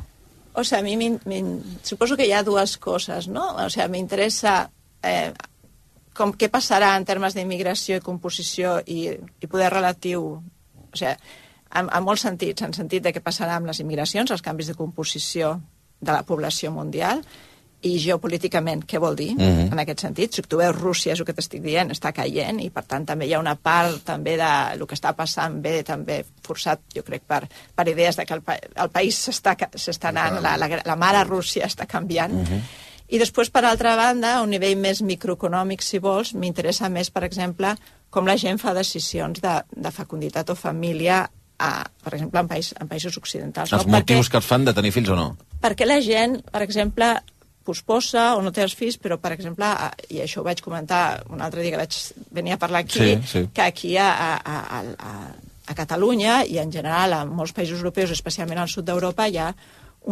O sea, a mi m'in- suposo que hi ha dues coses, no? O sea, m'interessa eh, com què passarà en termes d'immigració i composició i, i poder relatiu, o sea, en, en molts sentits, en sentit de què passarà amb les immigracions, els canvis de composició de la població mundial, i geopolíticament, què vol dir, Mhm. en aquest sentit? Si tu veus Rússia, és el que t'estic dient, està caient, i per tant també hi ha una part també de el que està passant bé, també forçat, jo crec, per, per idees de que el, pa el país s'està anant, la, la, la mare Rússia està canviant, i després, per altra banda, a un nivell més microeconòmic, si vols, m'interessa més, per exemple, com la gent fa decisions de, de fecunditat o família, a, per exemple, en, país, en països occidentals. Els no? motius que els fan de tenir fills o no? perquè la gent, per exemple, posposa o no té els fills, però, per exemple, i això ho vaig comentar un altre dia que vaig venir a parlar aquí, Sí, sí. que aquí a, a, a, a, a Catalunya i en general a molts països europeus, especialment al sud d'Europa, hi ha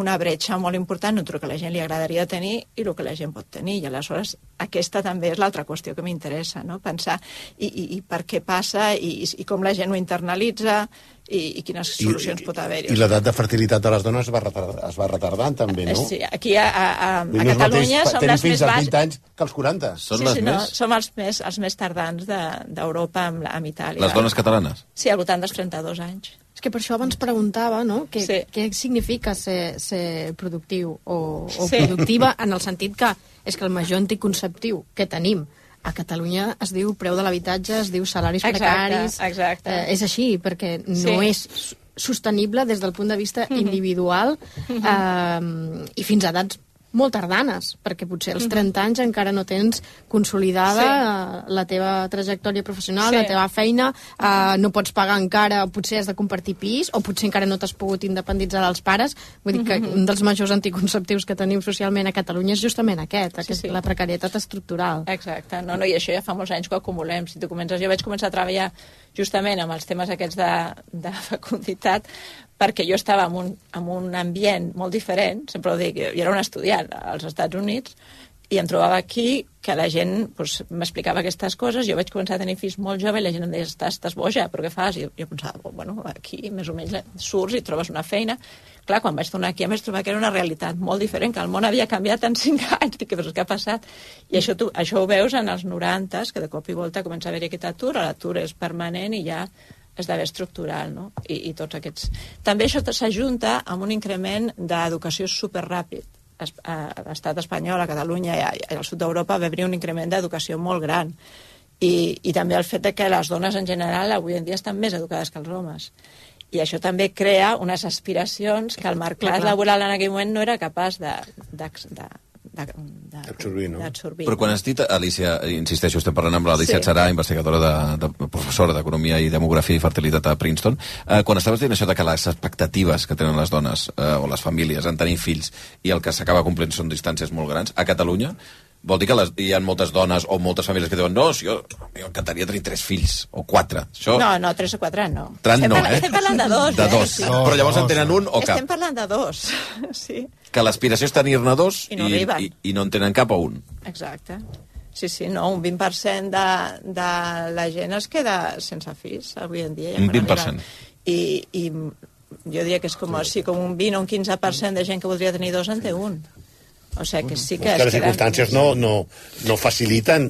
una bretxa molt important entre el que la gent li agradaria tenir i el que la gent pot tenir. I aleshores aquesta també és l'altra qüestió que m'interessa, no? pensar i, i, i per què passa i, i, i com la gent ho internalitza i, i quines solucions pot haver-hi. I l'edat de fertilitat de les dones es va, retardar, es va retardant, també, no? Sí, aquí a, a, a, a Catalunya mateix som les més als baixes. 20 anys que als 40. sí, sí, no, som els més, els més tardans de- d'Europa amb, la- amb Itàlia. Les dones catalanes? Sí, al voltant dels 32 anys. Que per això abans preguntava, no?, què, Sí. què significa ser, ser productiu o, o Sí. productiva en el sentit que és que el major anticonceptiu que tenim a Catalunya es diu preu de l'habitatge, es diu salaris Exacte, precaris... exacte. Eh, és així, perquè no Sí. és sostenible des del punt de vista Mhm. individual Mhm. eh, i fins a edats molt tardanes, perquè potser als Mhm. 30 anys encara no tens consolidada sí. la teva trajectòria professional, Sí. la teva feina, eh, no pots pagar encara, potser has de compartir pis, o potser encara no t'has pogut independitzar dels pares. Vull dir que Mhm. un dels majors anticonceptius que tenim socialment a Catalunya és justament aquest, aquest sí. la precarietat estructural. Exacte, no, no, i això ja fa molts anys que ho acumulem. Si tu comences, jo vaig començar a treballar justament amb els temes aquests de, de fecunditat perquè jo estava en un, en un ambient molt diferent, sempre ho dic, jo era un estudiant als Estats Units, i em trobava aquí que la gent pues, m'explicava aquestes coses, jo vaig començar a tenir fills molt jove i la gent em deia, estàs, estàs boja, però què fas? I jo, pensava, bueno, aquí més o menys surts i trobes una feina. Clar, quan vaig tornar aquí em vaig trobar que era una realitat molt diferent, que el món havia canviat en cinc anys, dic, però què ha passat? I això, tu, això ho veus en els 90, que de cop i volta comença a haver-hi aquest atur, l'atur és permanent i ja esdevé estructural, no? I, i tots aquests... També això s'ajunta amb un increment d'educació superràpid es- a l'estat espanyol, a Catalunya i, a, i al sud d'Europa va haver un increment d'educació molt gran. I, I també el fet de que les dones en general avui en dia estan més educades que els homes. I això també crea unes aspiracions que el mercat laboral en aquell moment no era capaç de, de, de, de, de, Absorbir, no? d'absorbir. Però quan has dit, Alicia, insisteixo, estem parlant amb l'Alicia Sí. Xarà, investigadora, de, de, professora d'Economia i Demografia i Fertilitat a Princeton, eh, quan estaves dient això de que les expectatives que tenen les dones eh, o les famílies en tenir fills i el que s'acaba complint són distàncies molt grans, a Catalunya vol dir que les, hi ha moltes dones o moltes famílies que diuen no, si jo, jo encantaria tenir tres fills o quatre. Això, No, no, 3 o 4 no. Tran estem, no, eh? estem parlant de dos. De eh? dos. Sí. Però llavors en tenen un o cap. Estem parlant de dos, sí, Que l'aspiració és tenir-ne dos I no arriben. i, i no en tenen cap o un. exacte. Sí, sí, no, un 20% de, de la gent es queda sense fills avui en dia. Ja Un quan 20%. arriben. I, I jo diria que és com, sí. com un 20 o un 15% de gent que voldria tenir dos en té un. O sigui que sí que... És que les circumstàncies no, no, no faciliten,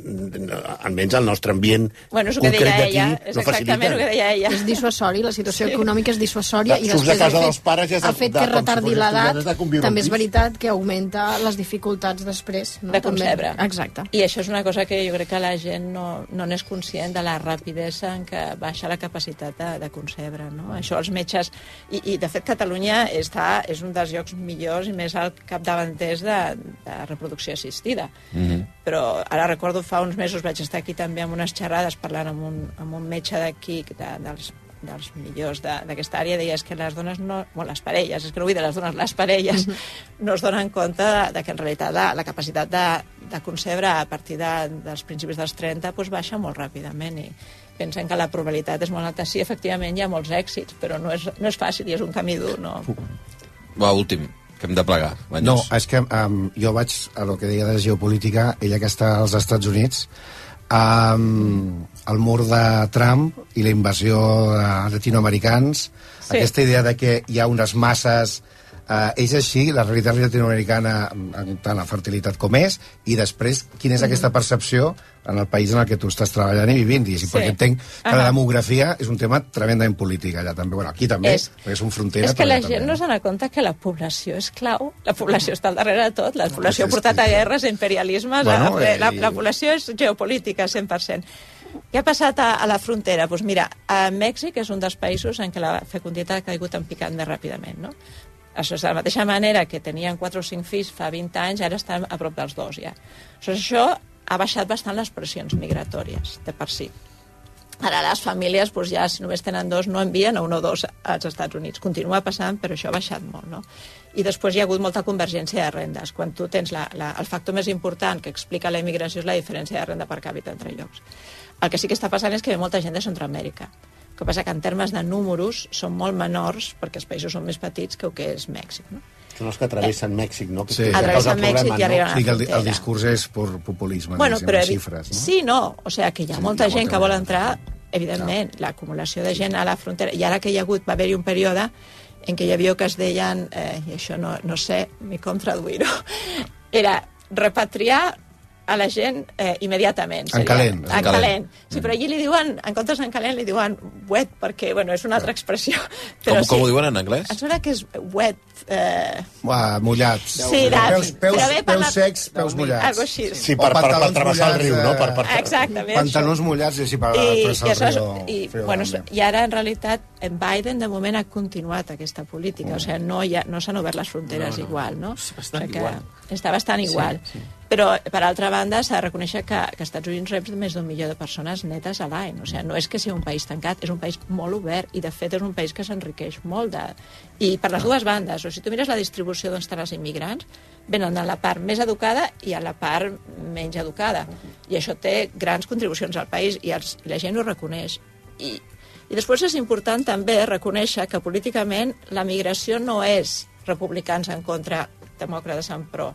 almenys el nostre ambient Bueno, és concret d'aquí, no exactament el que deia ella. És dissuasori, la situació sí. econòmica és dissuasòria i Surts de després casa el dels pares de- el fet de- que retardi l'edat també amb és veritat que augmenta les dificultats després. No? de També. concebre. Exacte. I això és una cosa que jo crec que la gent no, no n'és conscient de la rapidesa en què baixa la capacitat de, de concebre. No? Això els metges... I, I, de fet, Catalunya està, és un dels llocs millors i més al capdavanters de, de reproducció assistida. Mm -hmm. Però ara recordo fa uns mesos vaig estar aquí també amb unes xerrades parlant amb un, amb un metge d'aquí, de, dels dels millors d'aquesta àrea, deia que les dones, no, bueno, les parelles, és que no vull dir les dones, les parelles, mm -hmm. no es donen compte de, de que en realitat la, la capacitat de, de concebre a partir de, dels principis dels 30 doncs, baixa molt ràpidament i pensen que la probabilitat és molt alta. Sí, efectivament, hi ha molts èxits, però no és, no és fàcil i és un camí dur, no? Va, últim, que hem de plegar. Banyos. No, és que um, jo vaig a lo que deia de geopolítica, ella que està als Estats Units, um, el mur de Trump i la invasió de latinoamericans, sí. aquesta idea de que hi ha unes masses Uh, és així, la realitat latinoamericana en tant la fertilitat com és, i després, quina és mm. aquesta percepció en el país en el que tu estàs treballant i vivint, i sí. perquè entenc que la demografia és un tema tremendament polític allà també, bueno, aquí també, és, perquè és un frontera. És que la gent també. no s'ha compte que la població és clau, la població està al darrere de tot, la població ha portat a guerres, imperialismes, bueno, a, la, la població és geopolítica, 100%. Què ha passat a, a la frontera? Doncs pues mira, a Mèxic és un dels països en què la fecunditat ha caigut en picant més ràpidament, no? Això és de la mateixa manera que tenien 4 o 5 fills fa 20 anys, ara estan a prop dels dos ja. Això, això ha baixat bastant les pressions migratòries, de per si. Ara les famílies, doncs ja, si només tenen dos, no envien a un o dos als Estats Units. Continua passant, però això ha baixat molt, no? I després hi ha hagut molta convergència de rendes. Quan tu tens la, la, el factor més important que explica la immigració és la diferència de renda per càpita entre llocs. El que sí que està passant és que ve molta gent de Centroamèrica que passa que en termes de números són molt menors perquè els països són més petits que el que és Mèxic, no? Són els que travessen Mèxic, no? Que sí. Atravessen Mèxic i arriben no? a la frontera. Sí, el, el discurs és per populisme, bueno, però, xifres, no? Sí, no. O sigui, que hi ha sí, molta hi ha gent molta que vol entrar, evidentment, no. l'acumulació de gent a la frontera. I ara que hi ha hagut, va haver-hi un període en què hi havia que es deien, eh, i això no, no sé ni com traduir-ho, era repatriar a la gent eh, immediatament. Seria. En calent. En calent. Sí, però allí li diuen, en comptes en calent, li diuen wet, perquè, bueno, és una altra expressió. Però com, sí, com ho diuen en anglès? Em sembla que és wet. Eh... Uà, mullats. Sí, peus, peus, peus, peus secs, peus mullats. Algo així. Sí, per, per, per travessar el riu, no? Per, per... Exactament. Pantalons mullats, i així per I, travessar el riu. I, i, bueno, I ara, en realitat, en Biden, de moment, ha continuat aquesta política. Mm. O sigui, no, ha, no s'han obert les fronteres no, no. igual, no? És bastant o sigui igual. Està bastant igual. Sí, sí. Però, per altra banda, s'ha de reconèixer que, que Estats Units rep més d'un milió de persones netes a l'any. O sigui, no és que sigui un país tancat, és un país molt obert i, de fet, és un país que s'enriqueix molt. De... I per les dues bandes. O sigui, si tu mires la distribució d'on estan els immigrants, venen a la part més educada i a la part menys educada. I això té grans contribucions al país i, els, la gent ho reconeix. I, I després és important també reconèixer que políticament la migració no és republicans en contra, demòcrates en pro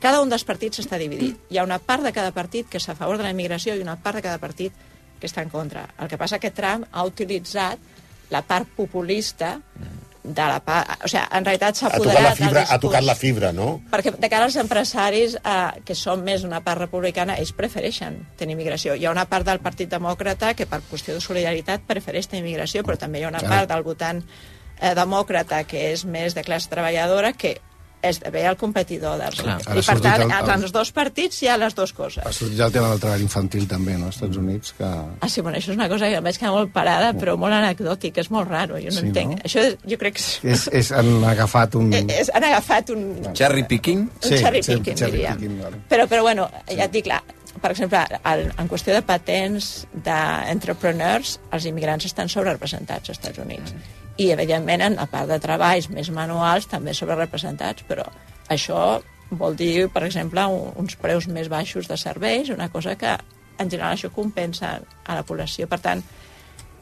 cada un dels partits està dividit. Hi ha una part de cada partit que és a favor de la immigració i una part de cada partit que està en contra. El que passa que Trump ha utilitzat la part populista de la part... O sigui, en realitat s'ha apoderat... Ha tocat, la fibra, ha tocat la fibra, no? Perquè de cara als empresaris, eh, que són més una part republicana, ells prefereixen tenir immigració. Hi ha una part del Partit Demòcrata que per qüestió de solidaritat prefereix tenir immigració, però també hi ha una part del votant eh, demòcrata que és més de classe treballadora que esdevé el competidor dels Clar, I per tant, el, el, els dos partits hi ha les dues coses. Ha sortit el tema del treball infantil també, no?, als Estats Units, que... Ah, sí, bueno, això és una cosa que em vaig quedar molt parada, però molt anecdòtic, és molt raro, jo no sí, entenc. No? Això jo crec que... És, és, han agafat un... És, han agafat un... Cherry picking? Un sí, cherry picking, cherry diria. Picking, vale. però, però, bueno, ja et dic, clar, per exemple, el, en qüestió de patents d'entrepreneurs, els immigrants estan sobrerepresentats als Estats Units. Mm i, evidentment, a part de treballs més manuals, també sobre representats, però això vol dir, per exemple, uns preus més baixos de serveis, una cosa que en general això compensa a la població. Per tant,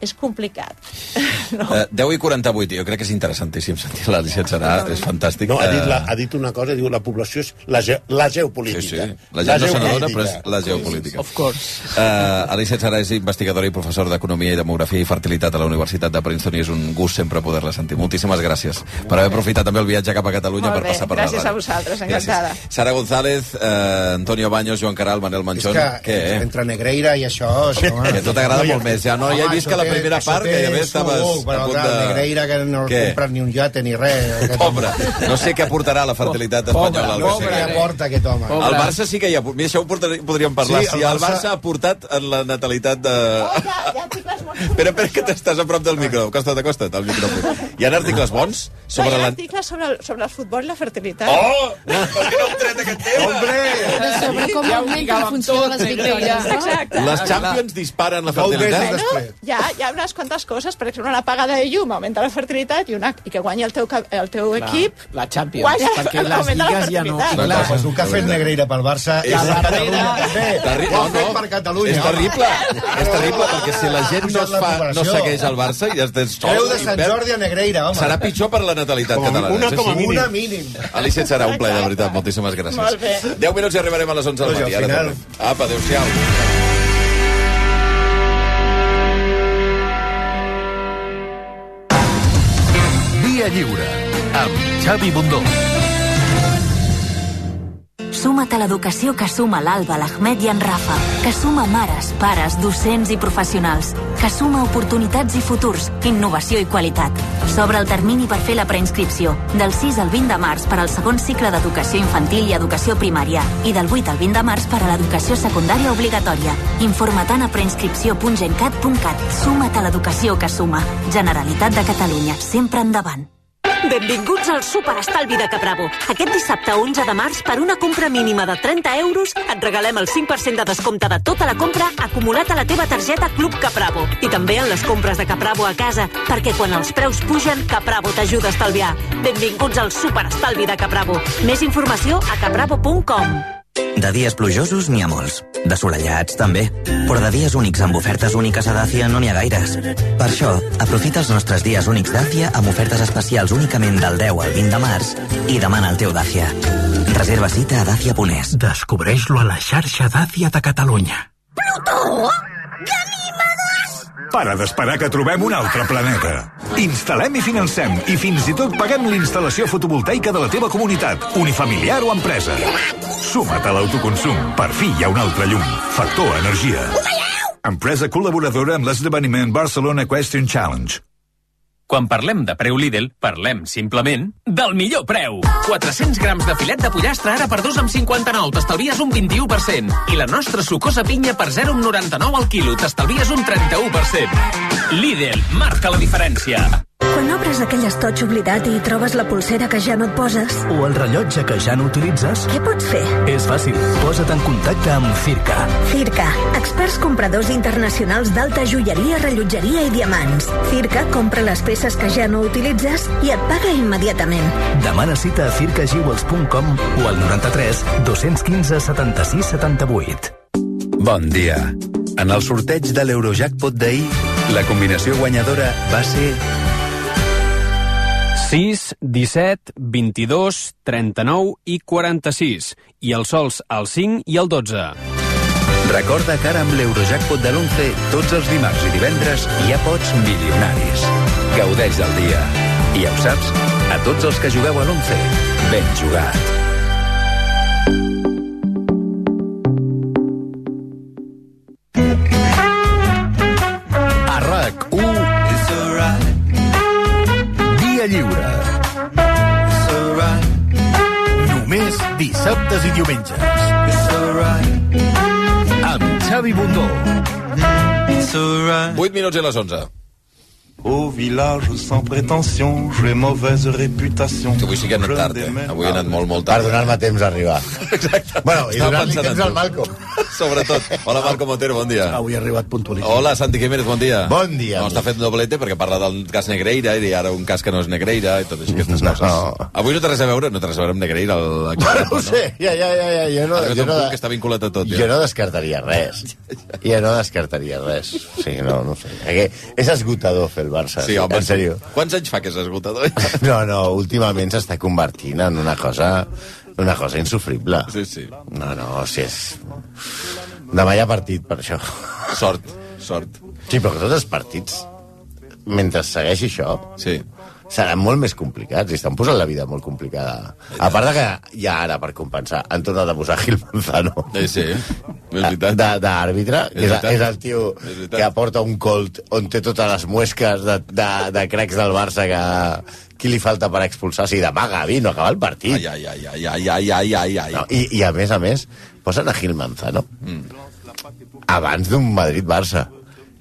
és complicat. no? Uh, eh, 10 i 48, jo crec que és interessantíssim sentir l'Alicia Xarà, és fantàstic. No, ha dit, la, eh, ha dit una cosa, diu la població és la, ge, la geopolítica. Sí, sí, la gent la no se n'adona, però és la geopolítica. Of course. Uh, Alicia Xarà és investigadora i professor d'Economia i Demografia i Fertilitat a la Universitat de Princeton i és un gust sempre poder-la sentir. Moltíssimes gràcies per haver aprofitat també el viatge cap a Catalunya Molt per passar per gràcies la Gràcies a vosaltres, encantada. Gràcies. Sara González, uh, Antonio Baños, Joan Caral, Manel Manchón... És que, Què, entre Negreira i això... això que tot t'agrada molt més. Ja no, ja he vist que la primera part, que gairebé estaves a punt de... Negreira, que no Què? comprat ni un yate ni res. Pobre, no sé què aportarà la fertilitat espanyola. Pobre, no sé què aporta aquest home. Pobre. El Barça sí que hi ha... Mira, això ho podríem parlar. Sí, el si el Barça... ha portat en la natalitat de... Oh, ja, ja Espera, espera, que t'estàs a prop del micro. Acosta't, acosta't, al micròfon. Hi ha articles bons? Sobre no, hi ha articles sobre el, sobre el futbol i la fertilitat. Oh! Per què no hem tret aquest tema? Hombre! Sobre com augmenta la funció de les victòries. Exacte. Les Champions disparen la fertilitat? No, ja, hi ha unes quantes coses, per exemple, una pagada de llum augmenta la fertilitat i, una, i que guanyi el teu, el teu Clar, equip la Champions, guanya perquè les la lligues ja no... fertilitat. Clar, pues un cafè negreira pel Barça i És per terrible. Catalunya també. Terri- Ho ha no, no. per Catalunya. És terrible. És terrible perquè si la gent no, es fa, no segueix el Barça i es des Creu de Sant Jordi a Negreira, home. Serà pitjor per la natalitat catalana. una com a mínim. Una mínim. Alicia, serà un plaer, de veritat. Moltíssimes gràcies. Molt bé. 10 minuts i arribarem a les 11 del matí. Ara. Apa, adéu-siau. Lliure, amb Xavi Bundó. Suma't a l'educació que suma l'Alba, l'Ahmed i en Rafa, que suma mares, pares, docents i professionals, que suma oportunitats i futurs, innovació i qualitat. S'obre el termini per fer la preinscripció, del 6 al 20 de març per al segon cicle d'educació infantil i educació primària, i del 8 al 20 de març per a l'educació secundària obligatòria. Informa't a preinscripció.gencat.cat. Suma't a l'educació que suma. Generalitat de Catalunya, sempre endavant. Benvinguts al Superestalvi de Capravo. Aquest dissabte 11 de març, per una compra mínima de 30 euros, et regalem el 5% de descompte de tota la compra acumulat a la teva targeta Club Capravo. I també en les compres de Capravo a casa, perquè quan els preus pugen, Capravo t'ajuda a estalviar. Benvinguts al Superestalvi de Capravo. Més informació a capravo.com. De dies plujosos n'hi ha molts. De solellats, també. Però de dies únics amb ofertes úniques a Dàcia no n'hi ha gaires. Per això, aprofita els nostres dies únics Dàcia amb ofertes especials únicament del 10 al 20 de març i demana el teu Dàcia. Reserva cita a dacia.es. Descobreix-lo a la xarxa Dàcia de Catalunya. Plutó! Para d'esperar que trobem un altre planeta. Instal·lem i financem i fins i tot paguem l'instal·lació fotovoltaica de la teva comunitat, unifamiliar o empresa. Suma't a l'autoconsum. Per fi hi ha un altre llum. Factor Energia. Empresa col·laboradora amb l'esdeveniment Barcelona Question Challenge. Quan parlem de preu Lidl, parlem simplement del millor preu. 400 grams de filet de pollastre ara per 2 amb 59, t'estalvies un 21%. I la nostra sucosa pinya per 0 amb 99 al quilo, t'estalvies un 31%. Lidl, marca la diferència. Quan obres aquell estoig oblidat i trobes la pulsera que ja no et poses, O el rellotge que ja no utilitzes? què pots fer? És fàcil. Posa't en contacte amb Circa. Circa, experts compradors internacionals d'alta joieria, rellotgeria i diamants. Circa compra les peces que ja no utilitzes i et paga immediatament. Demana cita a circajewels.com o al 93 215 76 78. Bon dia. En el sorteig de l'Eurojackpot d'ahir, la combinació guanyadora va ser 6, 17, 22, 39 i 46. I els sols al 5 i al 12. Recorda que ara amb l'Eurojackpot de l'11, tots els dimarts i divendres ja pots milionaris. Gaudeix del dia. I ja ho saps, a tots els que jugueu a l'11, ben jugat. Dissabtes i diumenges. Amb Xavi Bundó. 8 minuts i les 11. Au village sans prétention, j'ai mauvaise réputation. Avui sí que he anat tard, eh? Avui he anat molt, molt tard. Per donar-me temps a arribar. Exacte. Bueno, i donar-li temps al Malcolm. Sobretot. Hola, Malcom Otero, bon dia. Avui he arribat puntualíssim. Hola, Santi Jiménez, bon dia. Bon dia. No, està fent doblete perquè parla del cas Negreira i ara un cas que no és Negreira i totes aquestes No. coses. Avui no té res a veure, no té res a veure amb Negreira. El... Bueno, no ho sé, ja, ja, ja, ja, jo no, jo no, que està vinculat a tot. jo no descartaria res. Jo no descartaria res. O sigui, no, no sé. És esgotador fer el Barça. Sí, home, en sèrio. Quants anys fa que és esgotador? No, no, últimament s'està convertint en una cosa una cosa insufrible. Sí, sí. No, no, o sigui, és... Demà hi ha partit, per això. Sort, sort. Sí, però que tots els partits, mentre segueixi això, sí. Seran molt més complicats i estan posant la vida molt complicada. A part de que ja ara, per compensar, han tornat a posar Gil Manzano. Sí, sí. És veritat. D'àrbitre, És que és, és el tio És que aporta un colt on té totes les muesques de, de, de crecs del Barça que qui li falta per expulsar? Si demà Gavi no acaba el partit. Ai, ai, ai, ai, ai, ai, ai, ai, ai. No, i, I a més a més, posen a Gil Manzano Mm. abans d'un Madrid-Barça.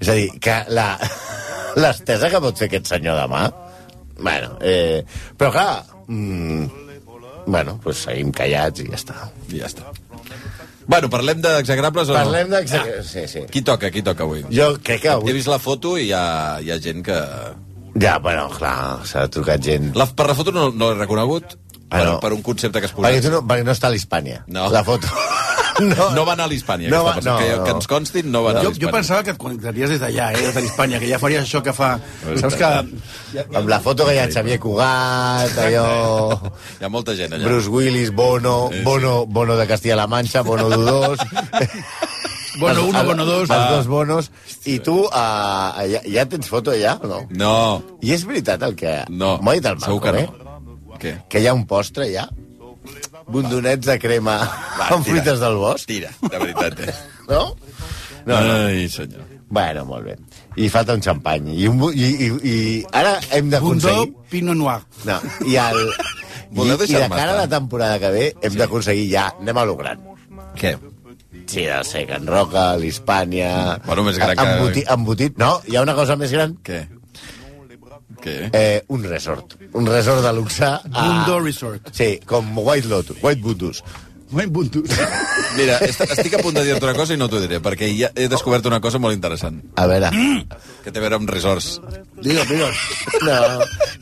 És a dir, que la l'estesa que pot fer aquest senyor demà... Bueno, eh, però clar... Mm, bueno, pues seguim callats i ja està. I ja està. Bueno, parlem d'exagrables o no? Parlem d'exagrables, sí, sí. Qui toca, qui toca avui? Jo crec que avui... He vist la foto i hi ha, hi ha gent que... Ja, bueno, clar, s'ha trucat gent. La, per la foto no, no l'he reconegut, Ah, per, no. per un concepte que has posat. Perquè, tu no, perquè no està a l'Hispània, No. la foto. No, no va anar a l'Hispània. No No, va- no, que, no. que ens constin, no va anar a Jo, jo l'Hispània. pensava que et connectaries des d'allà, eh, des de l'Hispània, que ja faries això que fa... Saps que... Amb la foto que hi ha Xavier Cugat, allò... Hi ha molta gent allà. Bruce Willis, Bono, Bono, Bono de Castilla-La Mancha, Bono Dudós... Bono uno, Bono dos. Els dos bonos. I tu, uh, ja, ja tens foto allà o no? No. I és veritat el que... No, M'ho ha dit el segur que no. Què? eh? Que hi ha un postre allà? Bondonets de crema Va, amb tira. fruites del bosc? Tira, de veritat, eh? No? No, no. Ai, senyor. Bueno, molt bé. I falta un xampany. I, un, i, i, i ara hem d'aconseguir... Bundó, Pinot Noir. No, i el... I, I de cara a la temporada que ve hem d'aconseguir ja, anem a lo gran. Què? Sí, de ser Can Roca, l'Hispània... Bueno, més gran que- Embotit, embotit... No, hi ha una cosa més gran? Què? Què? Eh, un resort. Un resort de luxe. A... Bundó Resort. Sí, com White Lotus, White Bundus. Buen punto. Mira, est estic a punt de dir-te una cosa i no t'ho diré, perquè ja he descobert una cosa molt interessant, A veure... que té a veure amb resorts. Digue, digue. No,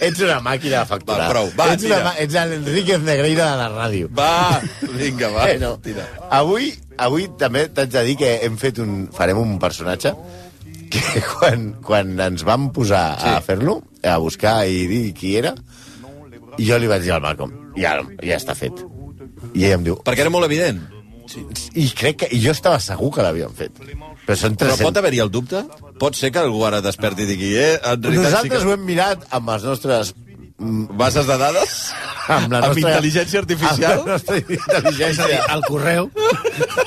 ets una màquina de facturar. Va, prou, va, ets, una, tira. ma- ets l'Enriquez Negreira de la ràdio. Va, vinga, va. Bueno, Tira. avui, avui també t'haig de dir que hem fet un, farem un personatge que quan, quan ens vam posar sí. a fer-lo, a buscar i dir qui era, i jo li vaig dir al Malcolm, ja, ja està fet. I ell em diu... Perquè era molt evident. I crec que... I jo estava segur que l'havien fet. Però són Però 300... pot haver-hi el dubte? Pot ser que algú ara desperti i digui, eh, en Nosaltres sí ho que... hem mirat amb els nostres... Bases de dades? Amb, la Amb nostra, intel·ligència artificial? Amb la nostra És a dir, intel·ligència. al correu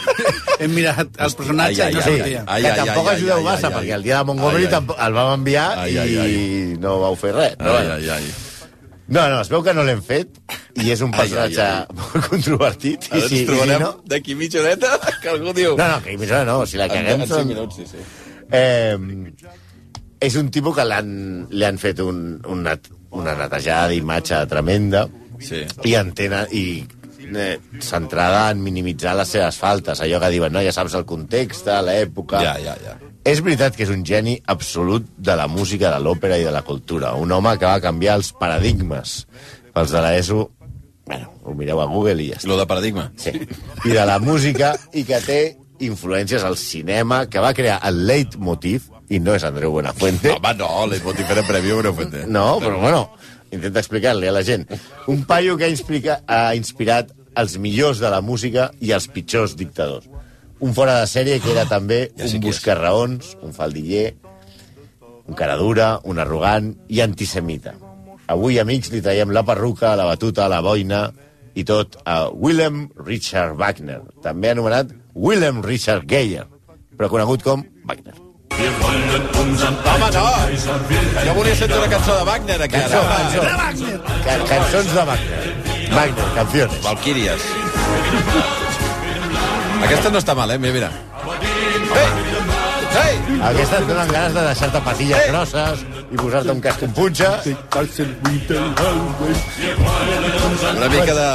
hem mirat els personatges Ai, ai, i no ai, sortia. ai. que tampoc ai, ajudeu ai, massa, ai, perquè ai. el dia de Montgomery Ai, ai. tampoc- el vam enviar Ai, i ai, no vau fer res. Però Ai, ai, ai. No, no, es veu que no l'hem fet i és un Ai, personatge ai, ai. molt controvertit. Ara I ens si, i si trobarem no... d'aquí mitja horeta que algú diu... No, no, que imagina, no, si la En- caguem... en cinc minuts, sí, sí. Eh, és un tipus que l'han li han fet un, una, una netejada d'imatge tremenda Sí. i entena i eh, centrada en minimitzar les seves faltes, allò que diuen, no, ja saps el context, l'època... Ja, ja, ja. És veritat que és un geni absolut de la música, de l'òpera i de la cultura. Un home que va canviar els paradigmes. Pels de l'ESO, bueno, ho mireu a Google i ja està. Lo de paradigma. Sí. I de la música, i que té influències al cinema, que va crear el leitmotiv, i no és Andreu Buenafuente. No, home, no, l'Espotify era prèvio, però ho fet. No, però bueno, intenta explicar-li a la gent. Un paio que ha, inspica, ha inspirat els millors de la música i els pitjors dictadors. Un fora de sèrie que era també Ja un buscarraons, un faldiller, un caradura, un arrogant i antisemita. Avui, amics, li traiem la perruca, la batuta, la boina i tot a Willem Richard Wagner, també anomenat Willem Richard Geyer, però conegut com Wagner. Home, no! Jo volia sentir una cançó de Wagner, aquí, Cançó, ara. cançó. Ca cançons de Wagner. Wagner, canciones. Valquíries. Aquesta no està mal, eh? Mira, mira. Ei! Ei! Aquestes donen ganes de deixar-te patilles grosses i posar-te un casc amb punxa. Una mica de...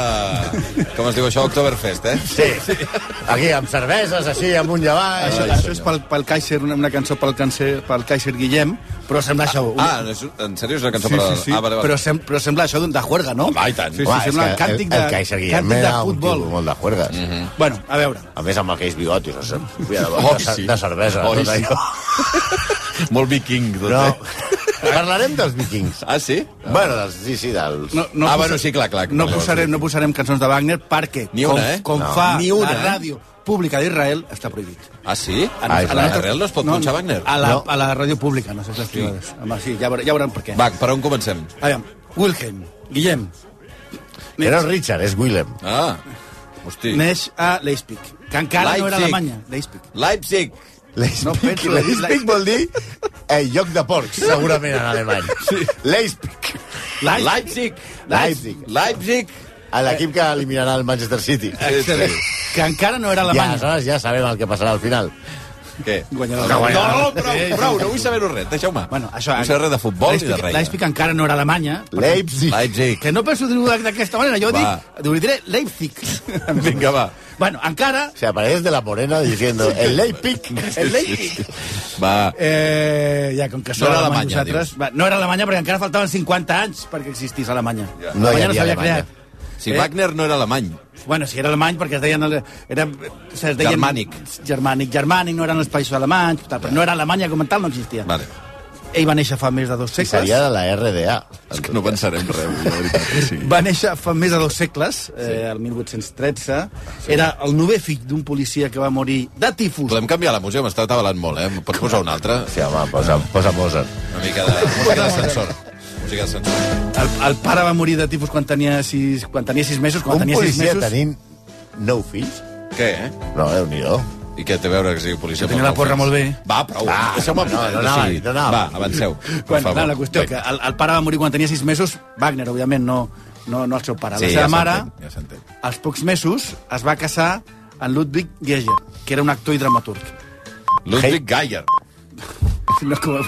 Com es diu això? Oktoberfest, eh? Sí. Aquí, amb cerveses, així, amunt i avall. Això, això és pel, pel Kaiser, una, una cançó pel, cancer, pel Kaiser Guillem, però sembla això... Ah, no és, en sèrio és una cançó sí, per... sí, sí. Ah, vale, vale. Però, sem, però sembla això d'un- de juerga, no? Home, i tant. Sí, sí, Home, és sembla un càntic el, de, el Kaiser Guillem era un tio molt de juergues. Mm -hmm. Bueno, a veure, A més, amb aquells bigotis, o sigui, de, Oh, de, sí. de cervesa. Oh, tot sí. allò. Molt viking, tot, No. eh? Parlarem dels vikings. Ah, sí? Bueno, dels, sí, sí, dels... no, no, Ah, bueno, sí, clar, clar. no, posarem, no posarem cançons de Wagner perquè, Ni una, com, eh? com No. fa Ni una, la eh? Pública d'Israel, està prohibit. Ah, sí? A, Ah, a Israel. la nostra- Israel no es pot punxar Wagner? A la, No. a la ràdio pública, no sé si les privades. Home, sí, ja, veure, ja veurem per què. Va, per on comencem? Aviam, Wilhelm, Guillem, Era el Richard, és Willem. Ah, hosti. neix a Leipzig, que encara no era Leipzig. Alemanya. Leipzig. Leipzig. Leipzig, No penso- Leipzig vol dir eh, lloc de porcs, segurament en alemany. Sí. Leipzig. Leipzig. Leipzig. Leipzig. A l'equip que eliminarà el Manchester City. Excel·lent. Que encara no era Ja, Alemanya. aleshores ja sabem el que passarà al final. Què? Guanyador. No, no, prou, prou, no vull saber-ho res, deixeu-me. Bueno, això... No sé res de futbol ni de res. Leipzig encara no era Alemanya. Leipzig. Leipzig. Que no penso dir-ho d'aquesta manera, jo Va. dic, ho diré Leipzig. Vinga, va. Bueno, encara... Se aparece de la morena diciendo el Leipzig, el Leipzig. Va. Eh, ja, com que No era Alemanya, nosaltres... Va, no era Alemanya perquè encara faltaven 50 anys perquè existís Alemanya. No hi Alemanya havia s'havia creat. Si Wagner no era alemany. Bueno, si era alemany, perquè es deien... el- Era, es deien Germànic. Germànic, germànic, no eren els països alemanys, tal, però no era Alemanya com a tal, no existia. Vale. Ell va néixer fa més de dos I segles. seria de la RDA. És que no pensarem res, la veritat. Sí. Va néixer fa més de dos segles, eh, el 1813. Era el novè fill d'un policia que va morir de tifus. Podem canviar la música? M'està atabalant molt, eh? Pots posar una altra? Sí, home, posa, posa Mozart. Una mica de... Música d'ascensor. Música d'ascensor. El, el pare va morir de tifus quan tenia sis, quan tenia sis mesos. Quan Un tenia sis policia mesos... tenint nou fills? Què, eh? No, déu nhi I què té a veure que sigui policia? Tenia la porra molt bé. Va, prou. Va, Deixeu-me... no, no anava, no anava. Va, avanceu. Per Quan, favor. no, la qüestió que el, el pare va morir quan tenia sis mesos, Wagner, òbviament, no, no, no el seu pare. Sí, la seva ja mare, ja als pocs mesos, es va casar amb Ludwig Geiger, que era un actor i dramaturg. Ludwig Geyer. No, com,